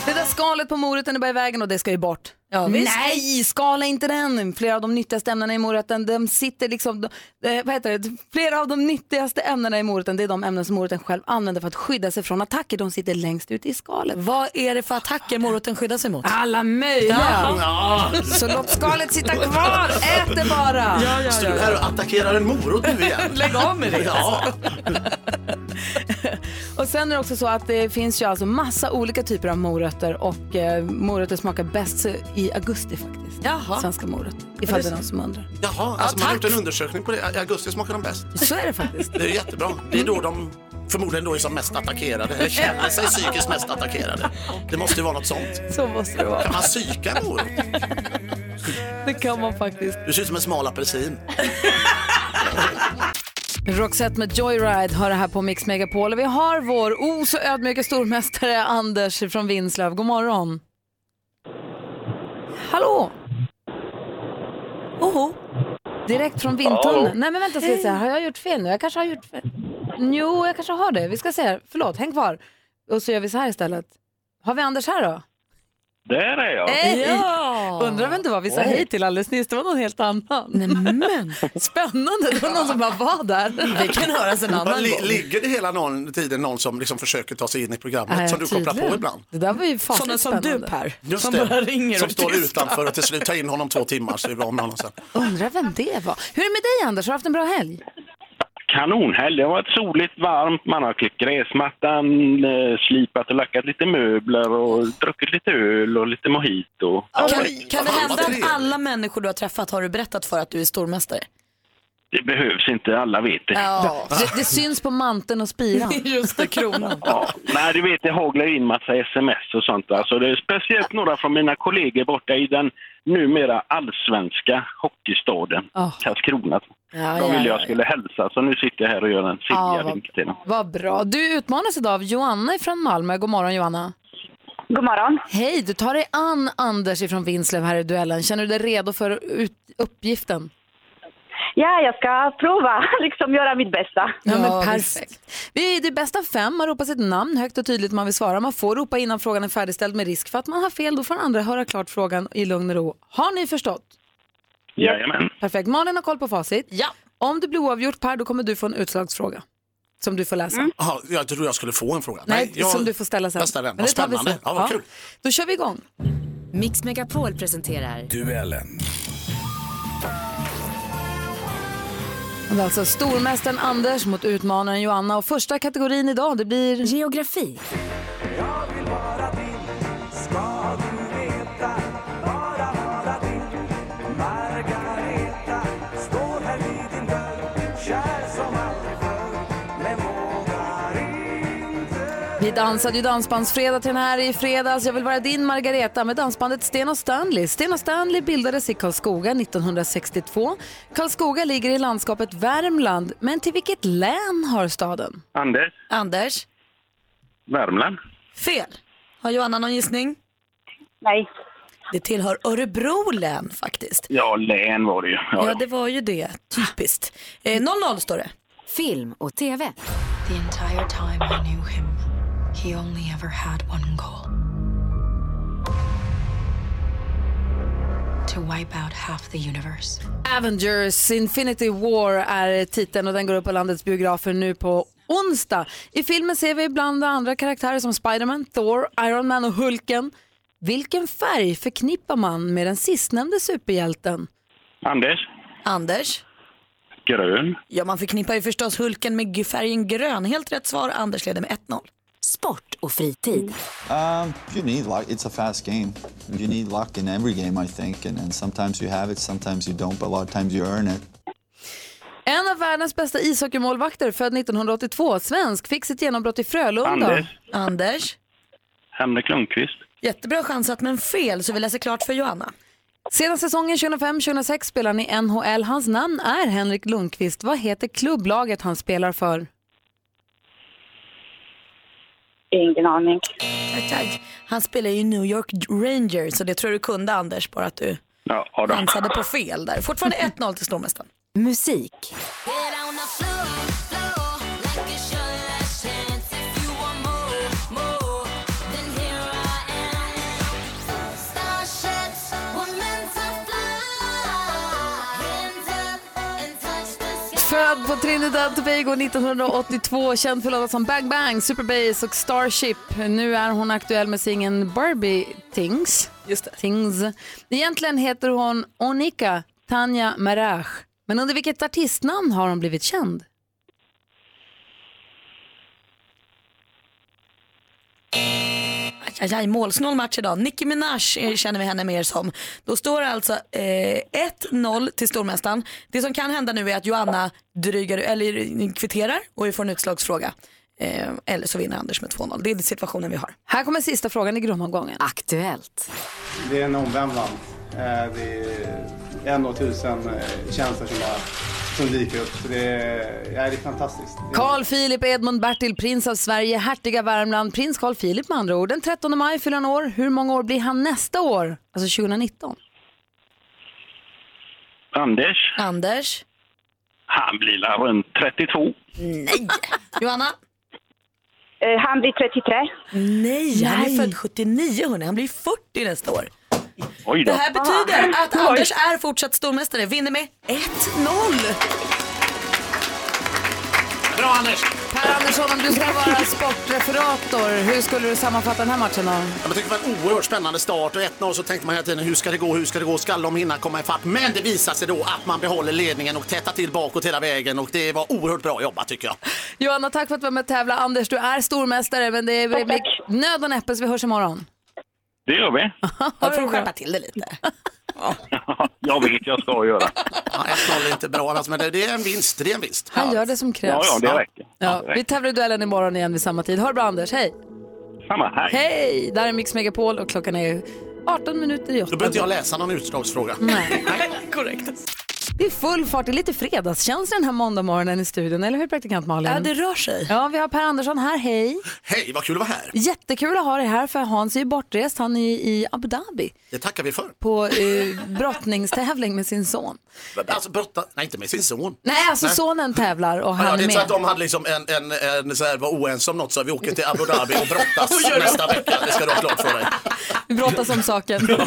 Det där skalet på moroten är bara i vägen och det ska ju bort. Ja, visst. Nej, skala inte den. Flera av de nyttigaste ämnena i moroten, de sitter liksom, eh, vad heter det? Flera av de nyttigaste ämnena i moroten, det är de ämnen som moroten själv använder för att skydda sig från attacker. De sitter längst ut i skalet. Vad är det för attacker moroten skyddar sig mot? Alla möjliga. Ja. Så låt skalet sitta kvar, ät det bara. Står du här och attackerar en morot nu igen? Lägg av med det. Sen är det också så att det finns ju alltså massa olika typer av morötter och eh, morötter smakar bäst i augusti faktiskt. Jaha. Svenska morötter, ifall det är någon som undrar. Jaha, alltså man har gjort en undersökning på det. I augusti smakar de bäst. Så är det faktiskt. Det är jättebra. Det är då de förmodligen då är som mest attackerade, eller känner sig psykiskt mest attackerade. Det måste ju vara något sånt. Så måste det vara. Kan man psyka en morot? Det kan man faktiskt. Du ser ut som en smal apelsin. Roxette med Joyride har det här på Mix Megapol. Och Vi har vår oh så ödmjuka stormästare Anders från Vinslöv. God morgon. Hallå! Oho. Direkt från vindtunneln. Nej men vänta ska jag säga, har jag gjort fel nu? Jag kanske har gjort fel. Jo, jag kanske har det. Vi ska se här. Förlåt, häng kvar. Och så gör vi så här istället. Har vi Anders här då? Där är jag. Hej! Undrar vem det var vi sa Oj. hej till alldeles nyss. Det var någon helt annan. Nämen. [laughs] Spännande, det var någon som bara var där. Vi kan höras en annan gång. Ligger det hela någon, tiden någon som liksom försöker ta sig in i programmet Nej, som du kopplar på tydligen. ibland? Det där var ju fasligt Sådana som du spännande. Per. Just som det. bara ringer som och står utanför och till slut tar in honom två timmar så är vi av med honom sen. Undrar vem det var. Hur är det med dig Anders? Har du haft en bra helg? Kanonhelg. Det har varit soligt, varmt. Man har klippt gräsmattan, eh, slipat och lackat lite möbler och druckit lite öl och lite mojito. Kan, kan det hända att alla människor du har träffat har du berättat för att du är stormästare? Det behövs inte, alla vet det. Ja. Det, det syns på manteln och spiran. [laughs] Just det, kronan. Ja, nej, du vet, det haglar in massa sms och sånt. Alltså, det är speciellt några från mina kollegor borta i den numera allsvenska hockeystaden Karlskrona. Ja, De ja, ville ja, jag skulle hälsa, så nu sitter jag här och gör en Ja, vink till dem. Vad bra. Du utmanas idag av Joanna från Malmö. God morgon Joanna. God morgon. Hej, du tar dig an Anders från Vinslöv här i duellen. Känner du dig redo för uppgiften? Ja, jag ska prova [laughs] liksom göra mitt bästa. Ja, men perfekt. Vi är det bästa fem. Man ropar sitt namn högt och tydligt man vill svara. Man får ropa innan frågan är färdigställd med risk för att man har fel. Då får andra höra klart frågan i lugn och ro. Har ni förstått? Jajamän. Perfekt. Malin har koll på facit. Ja. Om det blir oavgjort Per, då kommer du få en utslagsfråga. Som du får läsa. Jaha, jag tror jag skulle få en fråga. Nej, jag, som du får ställa sen. Jag ställer den. Vad spännande. sen. Ja, vad Ja. kul. Då kör vi igång. Mix Megapol presenterar Duellen. Det är alltså stormästaren Anders mot utmanaren Joanna. Och första kategorin idag, det blir... Geografi. Vi dansade ju dansbandsfredag till den här i fredags. Jag vill vara din Margareta med dansbandet Sten och Stanley. Sten och Stanley bildades i Karlskoga 1962. Karlskoga ligger i landskapet Värmland, men till vilket län har staden? Anders, Anders, Värmland. fel. Har Joanna någon gissning? Nej. Det tillhör Örebro län faktiskt. Ja, län var det ju. Ja, Ja, det var ju det. Typiskt. Eh, 0-0 står det. Film och TV. The entire time I knew him, he only ever had one goal to wipe out half the universe. Avengers Infinity War är titeln och den går upp på landets biografer nu på onsdag. I filmen ser vi bland andra karaktärer som Spiderman, Thor, Iron Man och Hulken. Vilken färg förknippar man med den sistnämnde superhjälten? Anders, Anders? grön. Ja, man förknippar ju förstås Hulken med färgen grön. Helt rätt svar. Anders leder med 1-0. Sport och fritid. Um, you need luck. It's a fast game. You need luck in every game, I think. And, and sometimes you have it, sometimes you don't, but a lot of times you earn it. En av världens bästa ishockeymålvakter, född 1982, svensk, fick sitt genombrott i Frölunda. Anders. Anders? Henrik Lundqvist. Jättebra chansat men fel så vi läser klart för Johanna. Sedan säsongen 2005-2006 spelar han i NHL. Hans namn är Henrik Lundqvist. Vad heter klubblaget han spelar för? Ingen aning. Tack, tack. Han spelar ju i New York Rangers så det tror jag du kunde Anders, bara att du Ja, chansade på fel där. Fortfarande 1-0 till stormästaren. Musik. På Trinidad Tobago 1982, känd för låtar som Bang Bang, Superbass och Starship. Nu är hon aktuell med singeln Barbie Things. Just det. Things. Egentligen heter hon Onika Tanja Merach. Men under vilket artistnamn har hon blivit känd? Aj, aj, aj, målsnål match idag. Nicki Minaj eh, känner vi henne mer som. Då står det alltså eh, 1-0 till stormästaren. Det som kan hända nu är att Joanna drygar, eller kvitterar och vi får en utslagsfråga. Eh, eller så vinner Anders med 2-0. Det är situationen vi har. Här kommer sista frågan i grundomgången. Aktuellt. Det är en omvändelse. Eh, Det är en och tusen eh, känslor som bara som dyker upp. Så det, är, ja, det är fantastiskt. Carl Philip Edmund Bertil, prins av Sverige, hertiga Värmland, prins Carl Philip med andra ord. Den 13 maj fyller han år. Hur många år blir han nästa år? Alltså 2019. Anders, Anders? han blir la runt 32. Nej! Johanna? Eh, han blir 33. Nej, han är född 79 hörni. Han blir 40 nästa år. Oj Det här betyder att Oj. Anders är fortsatt stormästare. Vinner med 1-0. Bra Anders! Per Andersson, om du ska vara sportreferator, hur skulle du sammanfatta den här matchen då? Jag tycker det var en oerhört spännande start och 1-0 så tänkte man hela tiden hur ska det gå, hur ska det gå, ska de hinna komma ifatt? Men det visade sig då att man behåller ledningen och tätar till bakåt hela vägen och det var oerhört bra jobbat tycker jag. Johanna, tack för att du var med och tävla. Anders, du är stormästare, men det är med nöd och näppe så vi hörs imorgon. Det gör vi. [laughs] Då får du skärpa till det lite. Jag [laughs] vet jag ska göra. Ja, 1-0 är inte bra annars, men det, det är en vinst. Det är en vinst. Han gör det som krävs. Ja, ja, det räcker. Ja, vi tävlar i duellen imorgon igen vid samma tid. Ha det bra Anders, hej! Samma, hej. Hej! Där är Mix Megapol och klockan är 18 minuter i 8. Då behöver inte jag läsa någon utslagsfråga. Nej. [laughs] Korrekt. Det är full fart, det är lite fredagskänsla den här måndagmorgonen i studion, eller hur praktikant Malin? Ja, det rör sig. Ja, vi har Per Andersson här, hej. Hej, vad kul att vara här. Jättekul att ha dig här för Hans är ju bortrest, han är i Abu Dhabi Det tackar vi för. på eh, brottningstävling med sin son. Alltså brotta, nej inte med sin son. Nej, alltså sonen tävlar och Ja, han det är är så att med. de hade liksom en, en, en så här, var oense om något så vi åker till Abu Dhabi och brottas [laughs] nästa vecka. Det ska du ha klart för dig. Vi brottas om saken. [laughs]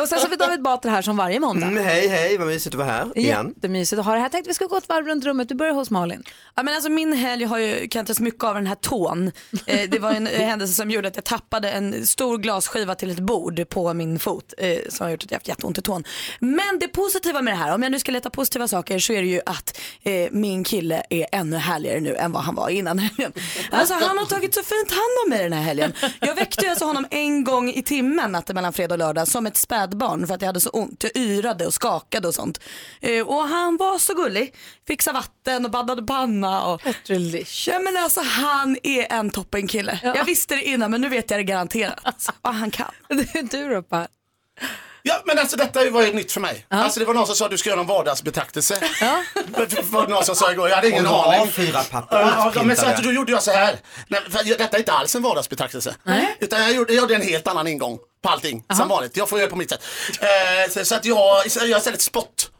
och sen så har vi David Batra här som varje måndag. Mm, hej, hej, vad mysigt att vara här igen. Jättemysigt att ha det här. Tänkte vi ska gå ett varv runt rummet. Du börjar hos Malin. Ja, men alltså min helg har ju kantats mycket av den här tån. Eh, det var en [laughs] händelse som gjorde att jag tappade en stor glasskiva till ett bord på min fot eh, som har gjort att jag haft jätteont i tån. Men det positiva med det här, om jag nu ska leta positiva saker så är det ju att eh, min kille är ännu härligare nu än vad han var innan helgen. Alltså han har tagit så fint hand om mig den här helgen. Jag väckte alltså honom en gång i timmen natten mellan fredag och lördag som ett spädbarn för att jag hade så ont. Jag yrade och skakade och sånt. Eh, och han var så gullig. Fixade vatten och baddade panna. Och... Ja men alltså han är en toppenkille. Jag visste det innan men nu vet jag det garanterat. Vad han kan. [laughs] du då Per? Ja, men alltså detta var ju nytt för mig. Alltså det var någon som sa att du ska göra en vardagsbetraktelse. Ja. [laughs] var det någon som sa igår, jag hade ingen Och aning. fyra papper Ja, ja, men så att då gjorde jag så här. Nej, för detta är inte alls en vardagsbetraktelse. Utan jag gjorde, jag gjorde en helt annan ingång på allting. Som vanligt. Jag får göra på mitt sätt. Eh, så, så att jag, jag istället spott.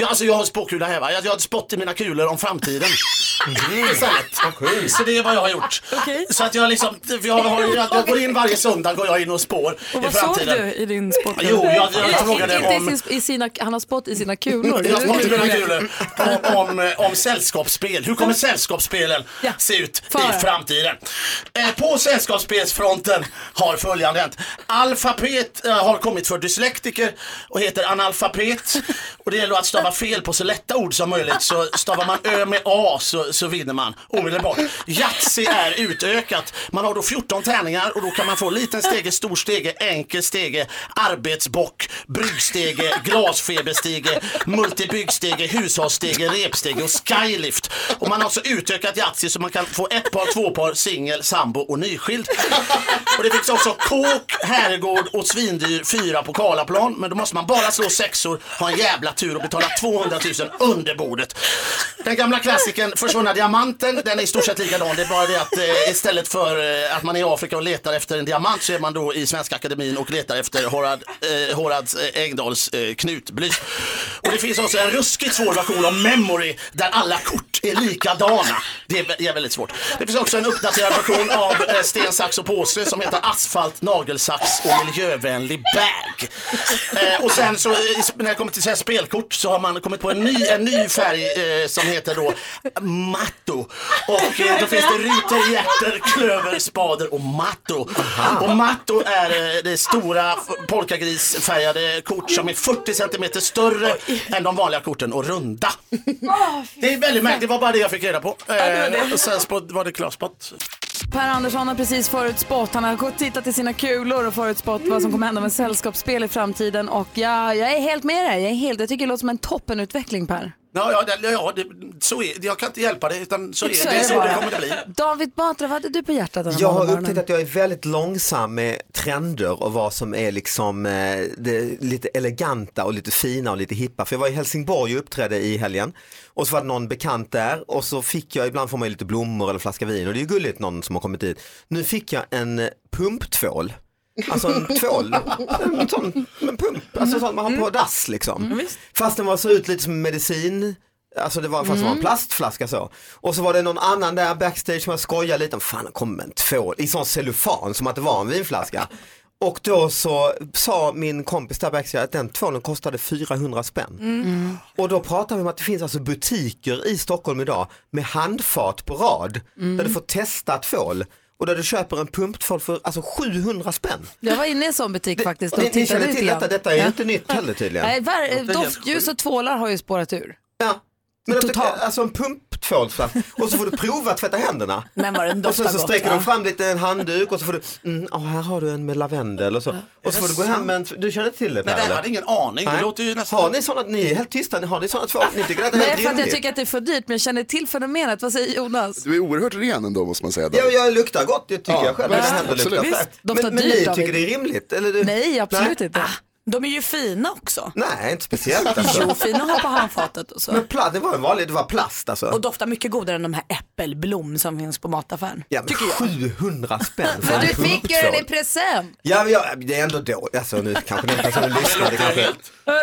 Ja, alltså jag har spåkula här va. Jag, jag har spott i mina kulor om framtiden. [laughs] Istället. Så det är vad jag har gjort. Så att jag liksom, jag, har, jag, jag går in varje söndag går jag in och spår Och i vad såg framtiden. du i din sport? Jo, jag, jag frågade inte om... i sin, i sina, han har spott i sina kulor. Jag har inte mina kulor. [laughs] Om, om, eh, om sällskapsspel. Hur kommer sällskapsspelen se ut i framtiden? Eh, på sällskapsspelsfronten har följande hänt. Alfabet eh, har kommit för dyslektiker och heter analfabet. Och det gäller att stava fel på så lätta ord som möjligt. Så stavar man Ö med A så, så vinner man omedelbart. Yatzy är utökat. Man har då 14 tärningar och då kan man få liten stege, stor stege, enkel stege, arbetsbock, bryggstege, glasfeberstege, multibyggstege, hushållsstege, repstege och skylift. Och man har alltså utökat Yatzy så man kan få ett par, två par, singel, sambo och nyskild. Och det finns också kåk, herrgård och svindyr fyra på Karlaplan. Men då måste man bara slå sexor, ha en jävla tur och betala 200 000 under bordet. Den gamla klassikern Försvunna diamanten, den är i stort sett likadan. Det är bara det att eh, istället för eh, att man är i Afrika och letar efter en diamant så är man då i Svenska Akademin och letar efter Horad, eh, Horads eh, Engdahls eh, knutblys. Och det finns också en ruskigt svår version av Memory där alla kort är likadana. Det är, är väldigt svårt. Det finns också en uppdaterad version av eh, Sten, sax och påse som heter Asfalt, nagelsax och miljövänlig bag. Eh, och sen så eh, när det kommer till så här spelkort så har man kommit på en ny, en ny färg eh, som heter då Matto. Och eh, då finns det rutor, hjärter, klöver, spader och Matto. Och Matto är eh, det stora polkagrisfärgade kort som är 40 centimeter större än de vanliga korten och runda. Det är väldigt märkligt, det var bara det jag fick reda på. Eh, och sen var det klarspott. Per Andersson har precis förutspått, han har gått och tittat i sina kulor och förutspått mm. vad som kommer hända med sällskapsspel i framtiden och ja, jag är helt med dig. Jag, är helt, jag tycker det låter som en toppenutveckling Per. Ja, ja, det, ja det, så är, jag kan inte hjälpa det, utan så är Så det. är det så bara. det kommer det bli. David Batra, vad hade du på hjärtat den här Jag har morgonen? upptäckt att jag är väldigt långsam med trender och vad som är liksom eh, det lite eleganta och lite fina och lite hippa. För jag var i Helsingborg och uppträdde i helgen och så var det någon bekant där och så fick jag, ibland får man ju lite blommor eller flaska vin och det är ju gulligt någon som har kommit dit. Nu fick jag en eh, pumptvål. Alltså en tvål, en sån en pump, alltså sån man har på dass liksom. Fast den var så ut lite som medicin, alltså det var fast det var en plastflaska så. Och så var det någon annan där backstage som jag skojade lite om, fan han kom en tvål i sån cellofan som att det var en vinflaska. Och då så sa min kompis där backstage att den tvålen kostade 400 spänn. Mm. Och då pratar vi om att det finns alltså butiker i Stockholm idag med handfat på rad Mm. där du får testa tvål och där du köper en pumptvål för alltså 700 spänn. Jag var inne i en sån butik faktiskt och Ni, ni känner till detta, detta är Ja. inte nytt heller tydligen. Nej, var, Det doftljus och tvålar har ju spårat ur. Ja. Men Totalt. Alltså en pumptvålsflaska och så får du prova att tvätta händerna. Men den Och sen så gott, sträcker va? de fram lite en handduk och så får du, mm, oh, här har du en med lavendel och så. Och så får du gå hem med en, du känner till det Nej, Per, jag eller? hade ingen aning. Det Nej. låter ju nästan... Har ni sådana, ni är helt tysta, har ni sådana två, ni tycker att det är Nej, för att jag tycker att det är för dyrt, men jag känner till fenomenet. Vad säger Jonas? Du är oerhört ren ändå måste man säga. Ja, jag luktar gott, det tycker Ja, jag själv. visst, Mina händer luktar Visst, Men, men ni David. tycker det är rimligt? Eller du? Nej, absolut Nej. inte. De är ju fina också. Nej, inte speciellt alltså. [laughs] Jo, fina att ha på handfatet och så. Men plast, det var en vanlig, det var plast alltså. Och doftar mycket godare än de här äppelblom som finns på mataffären. Ja, men 700 spänn för Men en du fick ju den i present. Ja, men jag, det är ändå då, alltså nu kanske den personen lyssnar, det kanske...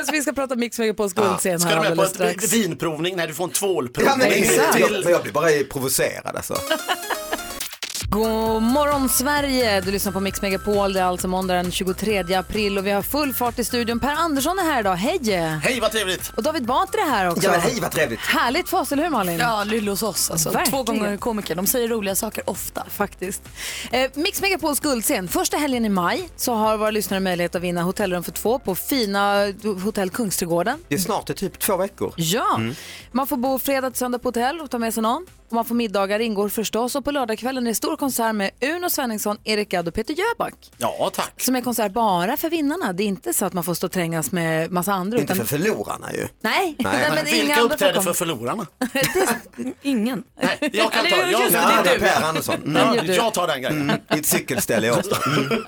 Så vi ska prata Mix Megapols guldscen Ska här du med på strax. vinprovning? Nej, du får en tvålprovning. Ja, men exakt. till... Men jag blir bara provocerad alltså. [laughs] God morgon Sverige! Du lyssnar på Mix Megapol. Det är alltså måndag den 23 april och vi har full fart i studion. Per Andersson är här idag. Hej! Hej, vad trevligt! Och David Batra är här också. Ja, men hej vad trevligt. Härligt för oss, eller hur Malin? Ja, Lille hos oss. Alltså. Verkligen. Två gånger komiker. De säger roliga saker ofta. Faktiskt. Eh, Mix Megapols guldscen. Första helgen i maj så har våra lyssnare möjlighet att vinna hotellrum för två på fina hotell Kungsträdgården. Det är snart, det är typ två veckor. Ja, Mm. man får bo fredag till söndag på hotell och ta med sig någon. Och man får middagar ingår förstås och på lördagskvällen är det stor konsert med Uno Svenningsson, Erik Gadd och Peter Jöback. Ja, tack. Som är konsert bara för vinnarna. Det är inte så att man får stå och trängas med massa andra. Inte utan... för förlorarna ju. Nej, Nej. men Vilka uppträder för förlorarna? [laughs] Ingen. Nej, jag kan ta, Eller, jag, just det, Ja, är du. Per Andersson. Mm. Den ja, jag tar den grejen. Mm. I ett cykelställe i Årsta. [laughs] Mm.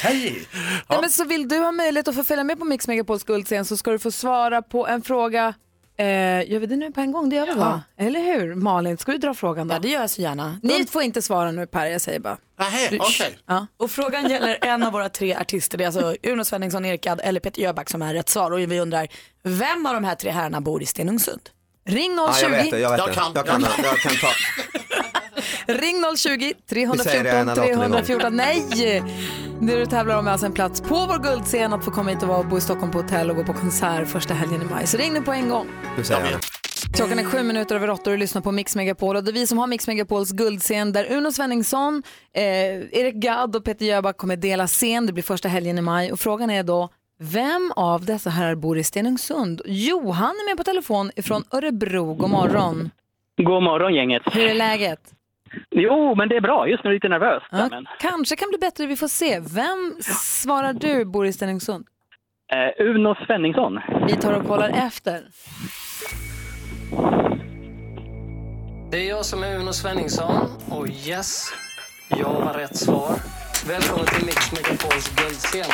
Hej! Nej, men så vill du ha möjlighet att få följa med på Mix Megapols guldscen så ska du få svara på en fråga. Eh, gör vi det nu på en gång? Det gör vi va? Eller hur? Malin, ska du dra frågan då? Ja, det gör jag så gärna. Ni får inte svara nu Per, jag säger bara. Nähä, okej. Ja. Och frågan gäller en av våra tre artister. Det är alltså Uno Svenningsson, Erik Gadd eller Peter Jöback som är rätt svar. Och vi undrar, vem av de här tre herrarna bor i Stenungsund? Ring Ja, 020. jag vet det, jag vet Jag det. kan, jag kan. jag kan ta. [laughs] Ring 020 Vi säger det 314 när låten är igång. 314. Nej! Det du tävlar om är alltså en plats på vår guldscen att få komma hit och vara- bo i Stockholm på hotell och gå på konsert första helgen i maj. Så ring nu på en gång. Säger jag. Klockan är sju minuter över åtta och du lyssnar på Mix Megapol. Och det är vi som har Mix Megapols guldscen där Uno Svenningsson, eh, Erik Gadd och Peter Jöback kommer dela scen. Det blir första helgen i maj. Och frågan är då, vem av dessa herrar bor i Stenungsund? Johan är med på telefon från Örebro. God morgon. God morgon gänget. Hur är läget? Jo, men det är bra. Just nu är jag lite nervös. Ja, Men, kanske kan bli bättre, vi får se. Vem svarar du bor i Stenungsund? eh, Uno Svenningsson. Vi tar och kollar efter. Det är jag som är Uno Svenningsson och yes, jag var rätt svar. Välkommen till Mix Megapols guldscen.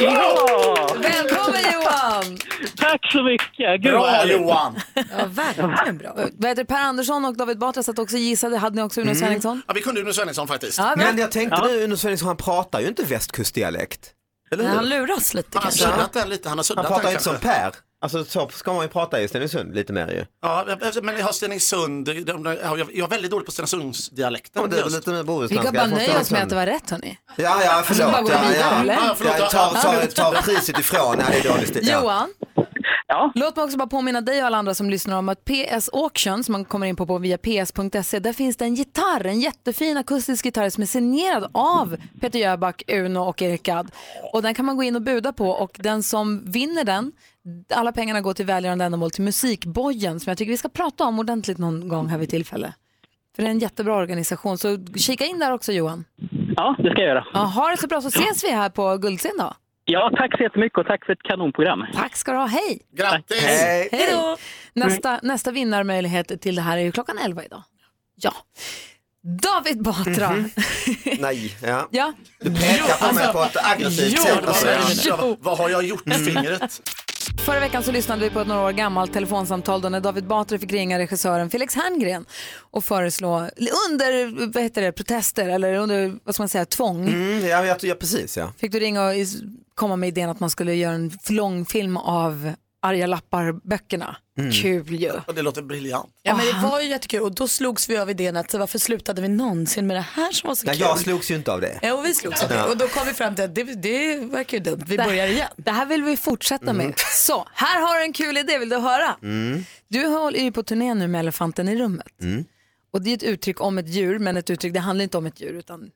Ja! Välkommen Johan! Tack så mycket. Gud, Bra härligt. Johan! Ja, verkligen bra. Vad heter Per Andersson och David Batra satt också gissade. Hade ni också Uno Svenningsson? Ja, vi kunde Uno Svenningsson faktiskt. Ja. Men jag tänkte nu, Uno Svensson, han pratar ju inte västkustdialekt. Eller Nej, hur? han luras lite Han har kanske. suddat den lite. Han har Han pratar den inte som kanske. Per. Alltså så ska man ju prata i Stenungsund lite mer ju. Ja, men jag har Stenungsund. de- de- Jag jag är väldigt dålig på Stenungsundsdialekten. Ja, det är väl just. lite mer Vi bohuslänska. kan bara från nöja oss med att Stenungsund. det var rätt hörni. Ja, ja, förlåt. bara gå Ja, vidare, ja. eller? Ja, förlåt, Ja, ta, ta, ta priset ifrån. Ja, det är dålig stil. Ja. Johan, Ja. låt mig också bara påminna dig och alla andra som lyssnar om att PS Auction som man kommer in på, på via ps.se, där finns det en gitarr, en jättefin akustisk gitarr som är signerad av Peter Jöback, Uno och Erik Gadd. Och den kan man gå in och buda på och den som vinner den, alla pengarna går till välgörande ändamål till Musikbojen som jag tycker vi ska prata om ordentligt någon gång här vid tillfälle. För det är en jättebra organisation, så kika in där också Johan. ja, det ska jag göra. Ja, ha det så bra så ses vi här på Guldscen då. Ja, tack så jättemycket och tack för ett kanonprogram. Tack ska du ha, hej! Grattis! Hej då! Nästa, nästa vinnarmöjlighet till det här är ju klockan 11 idag. Ja. David Batra. [laughs] Nej, ja. Ja. Du pekar på mig alltså, på ett aggressivt sätt. alltså, Ja, vad har jag gjort med fingret? Förra veckan så lyssnade vi på ett några år gammalt telefonsamtal då när David Batra fick ringa regissören Felix Herngren och föreslå under vad heter det, protester eller under vad ska man säga, tvång. Mm, ja, ja, precis ja. Fick du ringa och komma med idén att man skulle göra en långfilm av Arga lappar-böckerna. Mm. Kul ju. Och det låter briljant. Ja men det var ju jättekul och då slogs vi av idén att varför slutade vi någonsin med det här som var så Nej, kul? jag slogs ju inte av det. Ja och vi slogs av det Ja. och då kom vi fram till att det, det verkar ju dumt, vi Det- börjar igen. Det här vill vi fortsätta Mm. med. Så, här har du en kul idé, vill du höra? Mm. Du håller ju på turné nu med Elefanten i rummet. Mm. Och det är ett uttryck om ett djur, men ett uttryck, det handlar inte om ett djur utan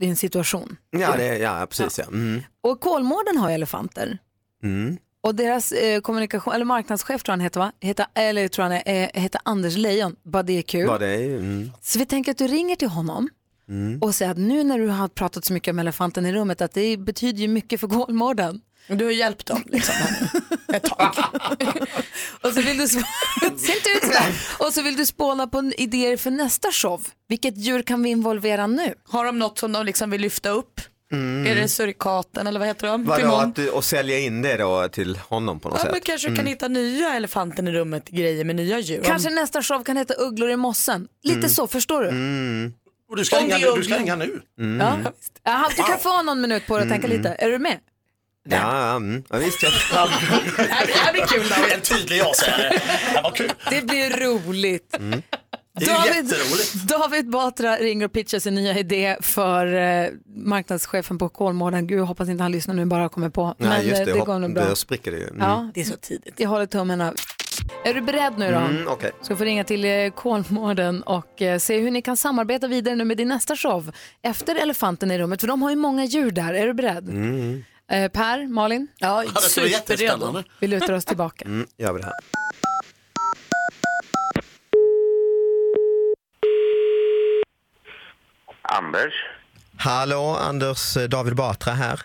det är en situation. Ja, det, ja precis ja. Mm. Och Kolmården har ju elefanter. Mm. Och deras eh, kommunikation, eller marknadschef tror han heter va? Heter, eller tror han är, eh, heter Anders Lejon. Bara det är kul. Vad det är. Mm. Så vi tänker att du ringer till honom Mm. och säger att nu när du har pratat så mycket om elefanten i rummet att det betyder ju mycket för Kolmården. Du har hjälpt dem liksom. [laughs] och så vill du sp- [laughs] Ser inte ut sådär. Och så vill du spåna på idéer för nästa show. Vilket djur kan vi involvera nu? Har de något som de liksom vill lyfta upp? Mm. Är det surikaten eller vad heter de? Vadå, att du, och sälja in det då till honom på något Ja, sätt? men kanske Mm. kan hitta nya elefanten i rummet grejer med nya djur. Kanske nästa show kan heta Ugglor i mossen. Lite Mm. så, förstår du? Mm. Och du ska, Om ringa, du ska ringa nu. Mm. Ja. Ja, du kan få någon minut på dig att tänka Mm. lite. Är du med? Ja, ja, mm. ja visst. Jag... [laughs] Det här blir kul då. En tydlig ja-sägare. Det var kul. Det blir roligt. Mm. Det är David, jätteroligt. David Batra ringer och pitchar sin nya idé för eh, marknadschefen på Kolmården. Gud, jag hoppas inte han lyssnar nu bara kommer på. Nej, Men just eh, det. det går nog bra. Då spricker det ju. Mm. Ja, det är så tidigt. Jag håller tummarna. Är du beredd nu då? Mm, okej. Ska få ringa till eh, Kolmården och eh, se hur ni kan samarbeta vidare nu med din nästa show efter Elefanten i rummet, för de har ju många djur där. Är du beredd? Mm. Eh, per, Malin? Ja, det jättespännande. Vi lutar oss tillbaka. Mm, gör vi det här. Anders? Hallå, Anders eh, David Batra här.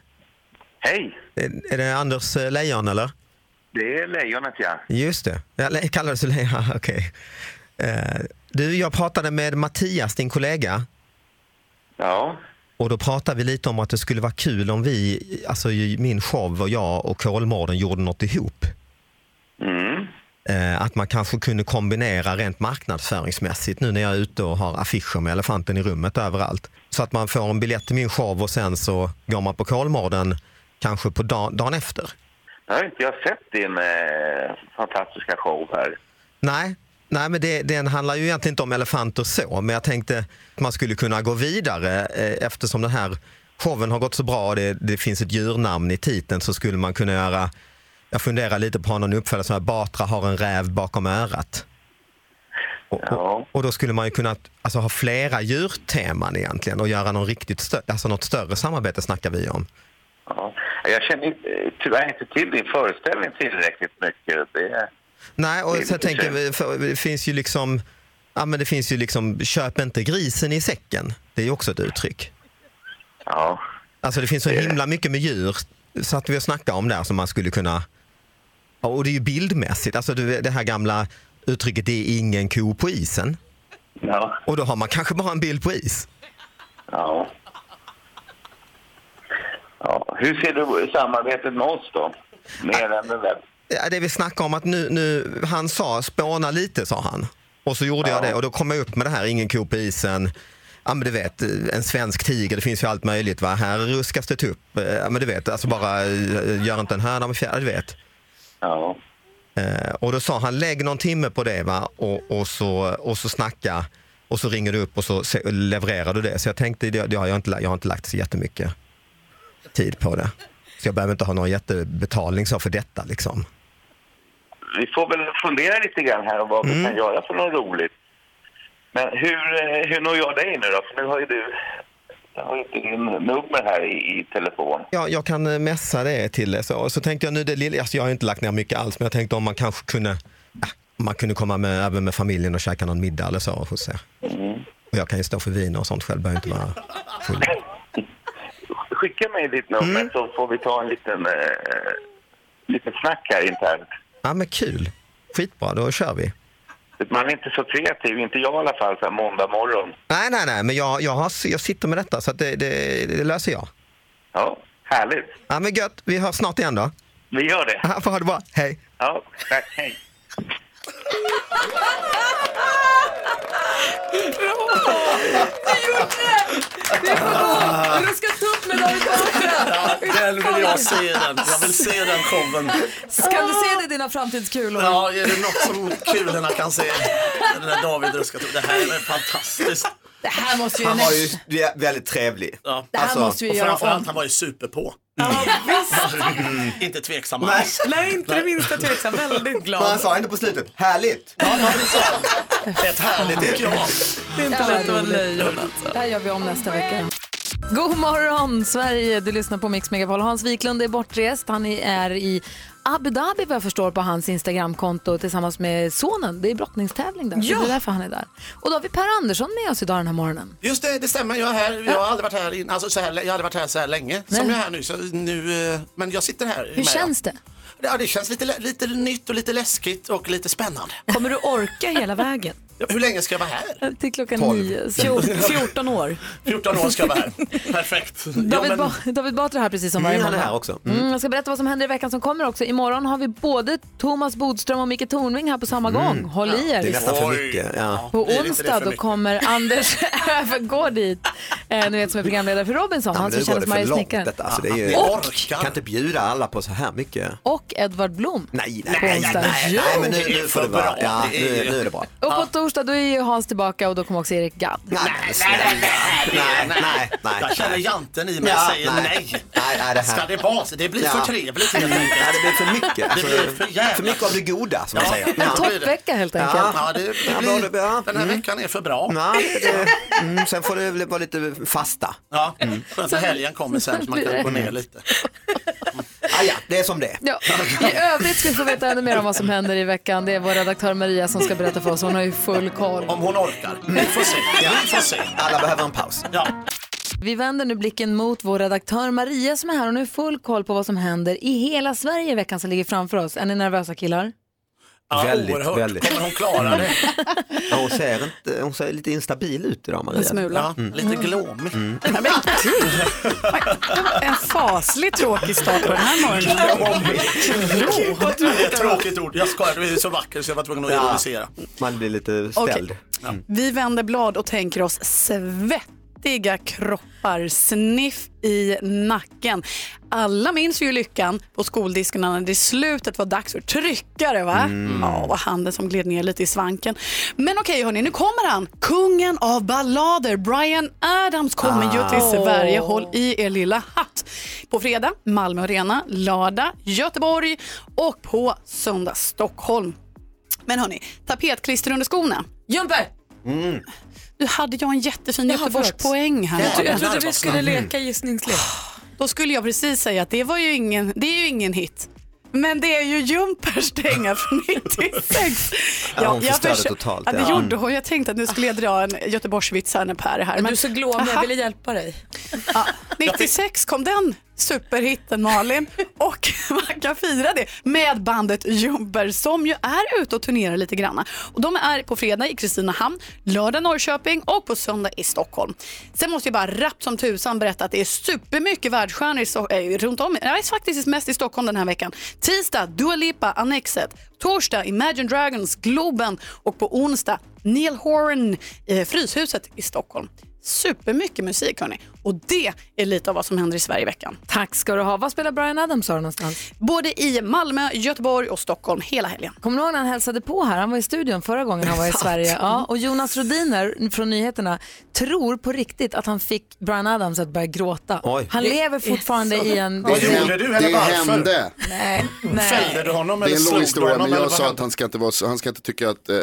Hej! Är, är det Anders eh, Lejon eller? Det är lejonet ja. Just det, jag le- kallades du Lejon, [laughs] okej. Eh, Du, jag pratade med Mattias, din kollega. Ja. Och då pratade vi lite om att det skulle vara kul om vi, alltså min show och jag och Kolmården gjorde något ihop. Mm. Eh, Att man kanske kunde kombinera rent marknadsföringsmässigt nu när jag är ute och har affischer med elefanten i rummet överallt. Så att man får en biljett till min show och sen så går man på Kolmården kanske på dag, dagen efter. Jag har inte jag sett din eh, fantastiska show här. Nej, nej men det, den handlar ju egentligen inte om elefanter så, men jag tänkte att man skulle kunna gå vidare eh, eftersom den här showen har gått så bra och det, det finns ett djurnamn i titeln så skulle man kunna göra, jag funderar lite på någon uppföljare som här, Batra har en räv bakom örat. Och, och, och då skulle man ju kunna alltså, ha flera djurteman egentligen och göra någon riktigt stö- alltså något större samarbete snackar vi om. Ja. Jag känner inte- tyvärr inte till din föreställning tillräckligt mycket. Det, Nej, och så tänker vi, det finns ju liksom, ja men det finns ju liksom, köp inte grisen i säcken. Det är ju också ett uttryck. ja. Alltså det finns så himla mycket med djur, så att vi snackar om där som man skulle kunna, ja, och det är ju bildmässigt, alltså det, här gamla uttrycket det är ingen ko på isen. Ja. Och då har man kanske bara en bild på is. Ja. ja. Hur ser du samarbetet med oss då? Mer än det där? Ja, det vi snackar om att nu, nu, han sa spåna lite sa han. Och så gjorde jag det och då kom jag upp med det här ingen ko på isen. Ja men du vet, en svensk tiger, det finns ju allt möjligt va. Här ruskas det upp. Ja men du vet, alltså bara eh, gör inte en höna med fjäder, du vet. Ja. Eh, och då sa han lägg någon timme på det va och, och, så, och så snacka och så ringer du upp och så levererar du det. Så jag tänkte, det, det har jag, inte, jag har inte lagt så jättemycket tid på det. Så jag behöver inte ha någon jättebetalning så för detta liksom. Vi får väl fundera lite grann här om vad vi kan göra för något roligt. Men hur, eh, hur når jag dig nu då? För nu har ju du jag har inte din nummer här i, i telefon. Ja, jag kan eh, messa det till. Så, så tänkte jag nu, det lilla, alltså jag har inte lagt ner mycket alls, men jag tänkte om man kanske kunde, om man kunde komma med, även med familjen och käka någon middag eller så hos er. Och jag kan ju stå för vin och sånt själv, behöver inte vara full. skicka mig ditt nummer så får vi ta en liten, eh, liten snack här internt. Ja men kul. Skitbra, då kör vi. Man är inte så kreativ, inte jag i alla fall, så här måndag morgon. Nej, nej, nej, men jag, jag, har, jag sitter med detta så att det, det, det löser jag. Ja, härligt. Ja men gött, vi hörs snart igen då. Vi gör det. Ja, [laughs] ha det bra, hej. Ja, tack. Hej. Du ska ta upp med David Ja, den vill jag se den. Jag vill se den showen. Ska du se det i dina framtidskulor? Ja, är det något som kulorna kan se? Den där David Ruska, det här är fantastiskt. Det här måste ju Han var ju väldigt trevlig. Ja. Det här måste vi och göra framförallt, om. han var ju superpå. Inte tveksam Nej. alls. Nej, inte det minsta tveksam. Väldigt Men han glad. sa ändå på slutet, härligt. Ja, ja, det sa han. Ett härligt krav. Det är inte Ja, lätt att vara lejon alltså. Det här gör vi om nästa vecka. God morgon Sverige, du lyssnar på Mix Megapol. Hans Wiklund är bortrest. Han är i Abu Dhabi vad jag förstår på hans Instagramkonto tillsammans med sonen. Det är brottningstävling där, Ja. det är därför han är där. Och då har vi Per Andersson med oss idag den här morgonen. Just det, det stämmer. Jag är här. Jag har aldrig varit här, in, alltså så här, jag har aldrig varit här så här länge Nej. som jag är här nu. Så nu eh, men jag sitter här. Hur känns det? Ja, det känns lite, lite nytt och lite läskigt och lite spännande. Kommer du orka hela vägen? Ja, Hur länge ska jag vara här? Till klockan Tolv. nio. Så. 14, 14 år. 14 år ska jag vara här. Perfekt. [laughs] Ja, David, men- ba David Batra här precis som varje Mm, är måndag. här också. Mm. jag ska berätta vad som händer i veckan som kommer också. Imorgon har vi både Thomas Bodström och Micke Tornving här på samma gång. Håll i er. Mm. Det är nästan för mycket. Ja. På onsdag då kommer [laughs] Anders Öfvergård dit, eh, ni vet som är programledare för Robinson, Ja, han men som Marie för långt Snickaren. detta. Alltså, det är ju, Vi orkar. kan inte bjuda alla på så här mycket. Och Edvard Blom. Nej, nej, nej, nej, Jo. nej, men nu, nu får det vara. Ja, nu, nu är det bra. Och på torsdag då är ju Hans tillbaka och då kommer också Erik Gadd. Nej, snälla. Nej, nej, nej. Jag känner janten i mig Ja, säger nej. nej. Nej, nej, det här- Ska det vara så? Det blir Ja. för trevligt helt Mm, enkelt. Ja, det blir för mycket. Alltså, Det blir för jävla- för mycket av det goda som man Ja. säger. En Ja. Toppvecka helt enkelt. Ja. Ja, det, det Ja, blir, bra, det- ja. den här Mm. veckan är för bra. Ja, det, mm, sen får det vara lite fasta. Ja, skönt att helgen kommer sen så man kan gå ner lite. [laughs] Ah, ja, det är som det. Ja. [laughs] I övrigt ska vi få veta ännu mer om vad som händer i veckan. Det är vår redaktör Maria som ska berätta för oss. Hon har ju full koll. Om hon orkar. Vi får se. Vi får se. Alla behöver en paus. Ja. Vi vänder nu blicken mot vår redaktör Maria som är här och nu har full koll på vad som händer i hela Sverige i veckan som ligger framför oss. Är ni nervösa killar? Ja, Väldigt, oerhört. väldigt. Kommer hon klara det? [laughs] Ja, hon, ser inte, hon ser lite instabil ut idag Maria. En smula. Ja, lite glåmig. Mm. Nej, men gud. En fasligt tråkig start på den här morgonen. Tråkigt ord. Jag skojar, du är så vacker så jag var tvungen att Ja. ironisera. Man blir lite ställd. Mm. Vi vänder blad och tänker oss svettiga kroppar, sniff i nacken. Alla minns ju lyckan på skoldiskarna när det i slutet var dags för tryckare. Va? Mm. Ja, och handen som gled ner lite i svanken. Men okej hörni, nu kommer han. Kungen av ballader, Brian Adams kommer ju till Ah. Sverige. Håll i er lilla hatt. På fredag, Malmö Arena, lördag, Göteborg och på söndag, Stockholm. Men hörni, tapetklister under skorna. Jumper! Mm. Nu hade jag en jättefin Jaha. Göteborgspoäng här. Ja, Jag trodde vi skulle leka gissningslek. Då skulle jag precis säga att det var ju ingen, det är ju ingen hit. Men det är ju Jumpers dänga från [laughs] 96. Ja, hon förstörde totalt, Ja, det ja. gjorde hon. Jag tänkte att nu skulle jag dra en Göteborgsvits här när Per är här. Men du är så glåmig, jag ville hjälpa dig. Ja, 96 kom den superhitten Malin och [laughs] man kan fira det med bandet Jumper som ju är ute och turnerar lite grann. Och de är på fredag i Kristinehamn, lördag Norrköping och på söndag i Stockholm. Sen måste jag bara rappt som tusan berätta att det är supermycket världsstjärnor i so äh, eh, runt om. Jag är faktiskt mest i Stockholm den här veckan. Tisdag Dua Lipa, Annexet. Torsdag Imagine Dragons, Globen och på onsdag Neil Horan, eh, Fryshuset i Stockholm. Supermycket musik hörni. Och det är lite av vad som händer i Sverige i veckan. Tack ska du ha. Vad spelar Brian Adams du någonstans? Både i Malmö, Göteborg och Stockholm hela helgen. Kommer du ihåg när han hälsade på här? Han var i studion förra gången han var i [laughs] Sverige. Ja, och Jonas Rodiner från nyheterna tror på riktigt att han fick Brian Adams att börja gråta. Oj. Han lever fortfarande i en... Vad gjorde du? Eller Det varför? hände. Nej, Fällde nej. du honom Det är eller en lång slog du historia, honom? men eller jag sa att han ska inte, vara, så- han ska inte tycka att eh,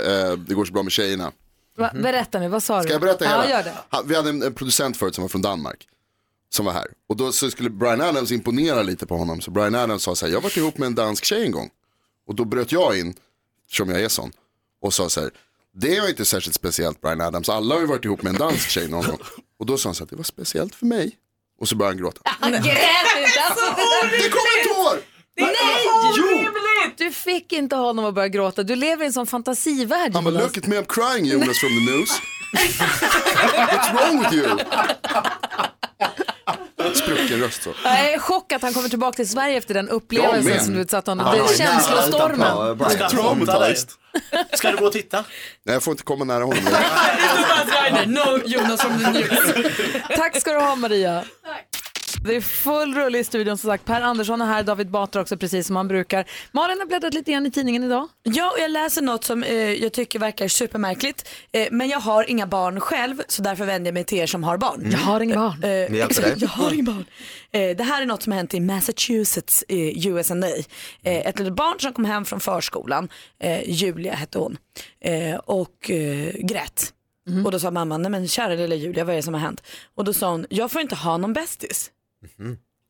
det går så bra med tjejerna. Va, berätta nu, vad sa du? Ska jag berätta hela? Ja, gör det. Han, vi hade en, en producent förut som var från Danmark. Som var här. Och då så skulle Brian Adams imponera lite på honom. Så Brian Adams sa så här, jag har varit ihop med en dansk tjej en gång. Och då bröt jag in, som jag är sån. Och sa så här, det är inte särskilt speciellt Brian Adams. Alla har ju varit ihop med en dansk tjej någon gång. Och då sa han så här, det var speciellt för mig. Och så börjar han gråta. Han grät inte. Alltså, det, det kom ett tår! Nej, Jo. orimligt! Du fick inte ha honom att börja gråta. Du lever i en sån fantasivärld Han bara, Jonas. look at me I'm crying Jonas from the [laughs] news. What's wrong with you? Sprucken röst så. Jag är chockad att han kommer tillbaka till Sverige efter den upplevelsen som du utsatte honom. Den ja, känslostormen. Du ska du gå och titta? Nej, jag får inte komma nära honom. [laughs] No Jonas from the news. Tack ska du ha Maria. Det är full rulle i studion som sagt. Per Andersson är här, David Batra också precis som han brukar. Malin har bläddrat lite grann i tidningen idag. Ja, och jag läser något som eh, jag tycker verkar supermärkligt. Eh, men jag har inga barn själv så därför vänder jag mig till er som har barn. Jag har inga barn. Eh, dig. [laughs] jag har inga barn. Eh, det här är något som har hänt i Massachusetts i USA. Eh, ett litet barn som kom hem från förskolan, eh, Julia hette hon, eh, och eh, grät. Mhm. Och då sa mamman, nej men kära lilla Julia vad är det som har hänt? Och då sa hon, jag får inte ha någon bästis.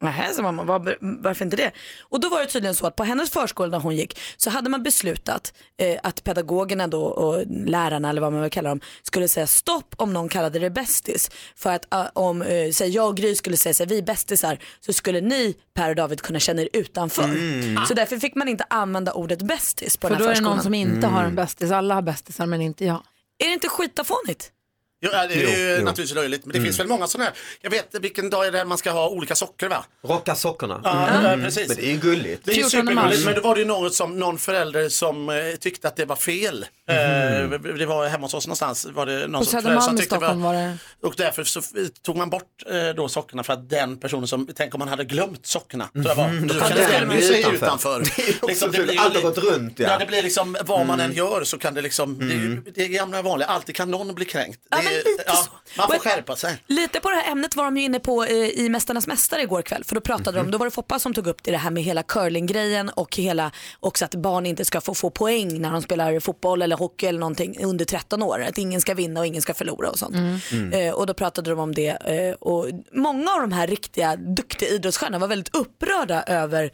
Nähä, sa mamma, var, varför inte det? Och då var det tydligen så att på hennes förskola där hon gick så hade man beslutat eh, att pedagogerna då och lärarna eller vad man vill kalla dem skulle säga stopp om någon kallade det bästis. För att eh, om eh, säg, jag och Gry skulle säga så här, vi är bästisar så skulle ni Per och David kunna känna er utanför. Mm. Så därför fick man inte använda ordet bästis på För den då här är det förskolan. någon som inte har en bästis. Alla har bästisar men inte jag. Är det inte skitafånigt? Jo, ja, det är Jo, ju jo. naturligtvis löjligt, men det Mm. finns väl många sådana här. Jag vet vilken dag är det man ska ha olika socker va? Rocka sockorna. Ja, ja, precis. Men det är ju gulligt. Det är ju 14 mars. supergulligt, men då var det ju något som någon förälder som eh, tyckte att det var fel. Eh, det var hemma hos oss någonstans. Var det någon. På som, Södermalm i tyckte Stockholm var det. Och därför så tog man bort eh, då sockerna för att den personen som, tänk om man hade glömt sockerna. tror jag var. Mhm, då kan det bli sig utanför. Liksom, blir Allt har gått runt, ja. ja. det blir liksom vad man Mm. än gör så kan det liksom, det, är ju- det är gamla vanliga, alltid kan någon bli kränkt. Är- lite ja, så. Man får Och- skärpa sig. Lite på det här ämnet var de ju inne på eh, i Mästarnas Mästare igår kväll. För då pratade de, då var det Foppa som tog upp det, det här med hela curlinggrejen och hela, också att barn inte ska få, få poäng när de spelar fotboll eller hockey eller någonting under 13 år. Att ingen ska vinna och ingen ska förlora och sånt. Mm. Eh, och då pratade de om det eh, och många av de här riktiga duktiga idrottsstjärnorna var väldigt upprörda över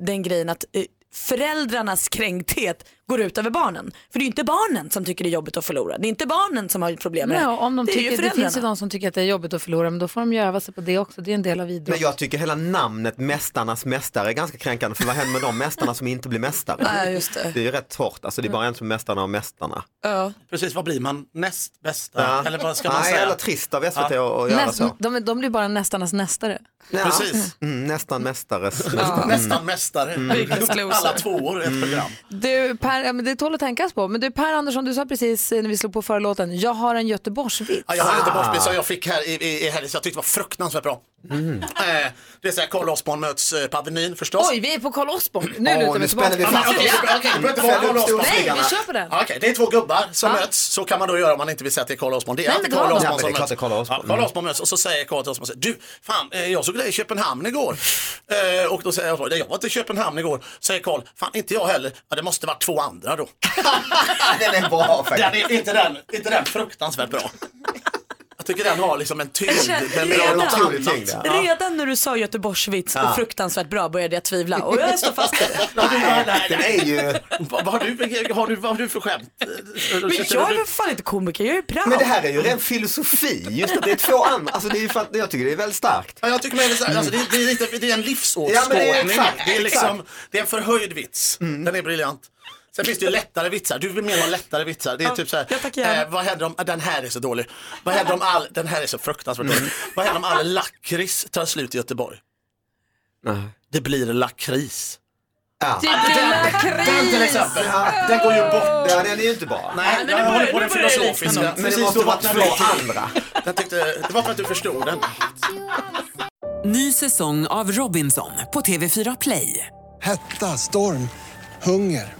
den grejen att föräldrarnas kränkthet går ut över barnen. För det är ju inte barnen som tycker det är jobbigt att förlora. Det är inte barnen som har problem med Nej, det. och om de det är ju tycker, det finns ju de som tycker att det är jobbigt att förlora men då får de ju öva sig på det också. Det är en del av idrott. Men jag tycker hela namnet Mästarnas mästare är ganska kränkande för vad händer med de mästarna som inte blir mästare? Ja, just det. Det är ju rätt hårt, alltså det är bara en som är mästarna av mästarna. Ja. Precis, vad blir man? Näst bästa? Ja. Eller vad ska man Nej, säga? jävla trist av SVT Ja. att, göra Näst, så. de, de blir bara nästarnas nästare. Ja. Precis. Mm, nästan mästares Ja. mästare. Nästan mästare. Mm. Alla två år i ett program. Du, per, ja, men det tål att tänkas på. Men du Per Andersson, du sa precis när vi slog på förra låten, jag har en Göteborgsvits. Ja, jag har en Göteborgsbil som jag fick här i, i, i helgen så jag tyckte det var fruktansvärt bra. Mm. Eh, [laughs] det är så här, Carl Osborn möts eh, på Avenyn förstås. Oj, vi är på Karl Osborn. Nu Åh, lutar nu vi spänner tillbaka. vi fast Okej, okej, okej, det behöver inte vara Carl Osborn. Nej, vi kör på den. Ja, Okej, det är två gubbar som möts, så kan man då göra om man inte vill säga att det är Carl Osborn. Det är Nej, alltid men var- Osborn Ja, men som det är klart möts. det är Carl Osborn. Ja, Osborn möts och så säger Carl till Osborn, så här, du, fan, eh, jag såg dig i Köpenhamn igår. [laughs] Eh, och då säger jag, jag var inte i Köpenhamn igår. Säger Carl, fan inte jag heller. Ja, det måste varit två andra då. [laughs] Den är bra Den faktiskt. är inte den, inte den fruktansvärt bra. Tycker den har liksom en tyngd. [laughs] Den redan- har något annat. tyngd, Ja. Redan när du sa Göteborgsvits och fruktansvärt bra började jag tvivla och jag står fast vid det. [laughs] Den är ju... Vad, har du, har du, vad har du för skämt? Men jag är väl fan inte komiker, jag är prao. Men det här är ju ren filosofi, just att det är två andra, alltså det är ju att jag tycker det är väldigt starkt. Ja, jag tycker med det, alltså, det, det, är lite, det är en livsåskådning. Ja, det är exakt, det, är liksom. Mm. det är en förhöjd vits. Den är briljant. Sen finns det ju lättare vitsar. Du vill mer ha lättare vitsar. Det är Ja, typ så här, eh, vad händer om, den här är så dålig. Vad händer om all, den här är så fruktansvärt dålig. Vad händer om all lakrits tar slut i Göteborg? Nej. Det blir lakris. Ja. Det blir Den till exempel, den går ju bort. Ja, den är ju inte bra. Nej, men jag det håller på den filosofiska. Men det måste vattnar två andra. Jag tyckte, det var för att du förstod den. Ny säsong av Robinson på TV4 Play. Hetta, storm, hunger.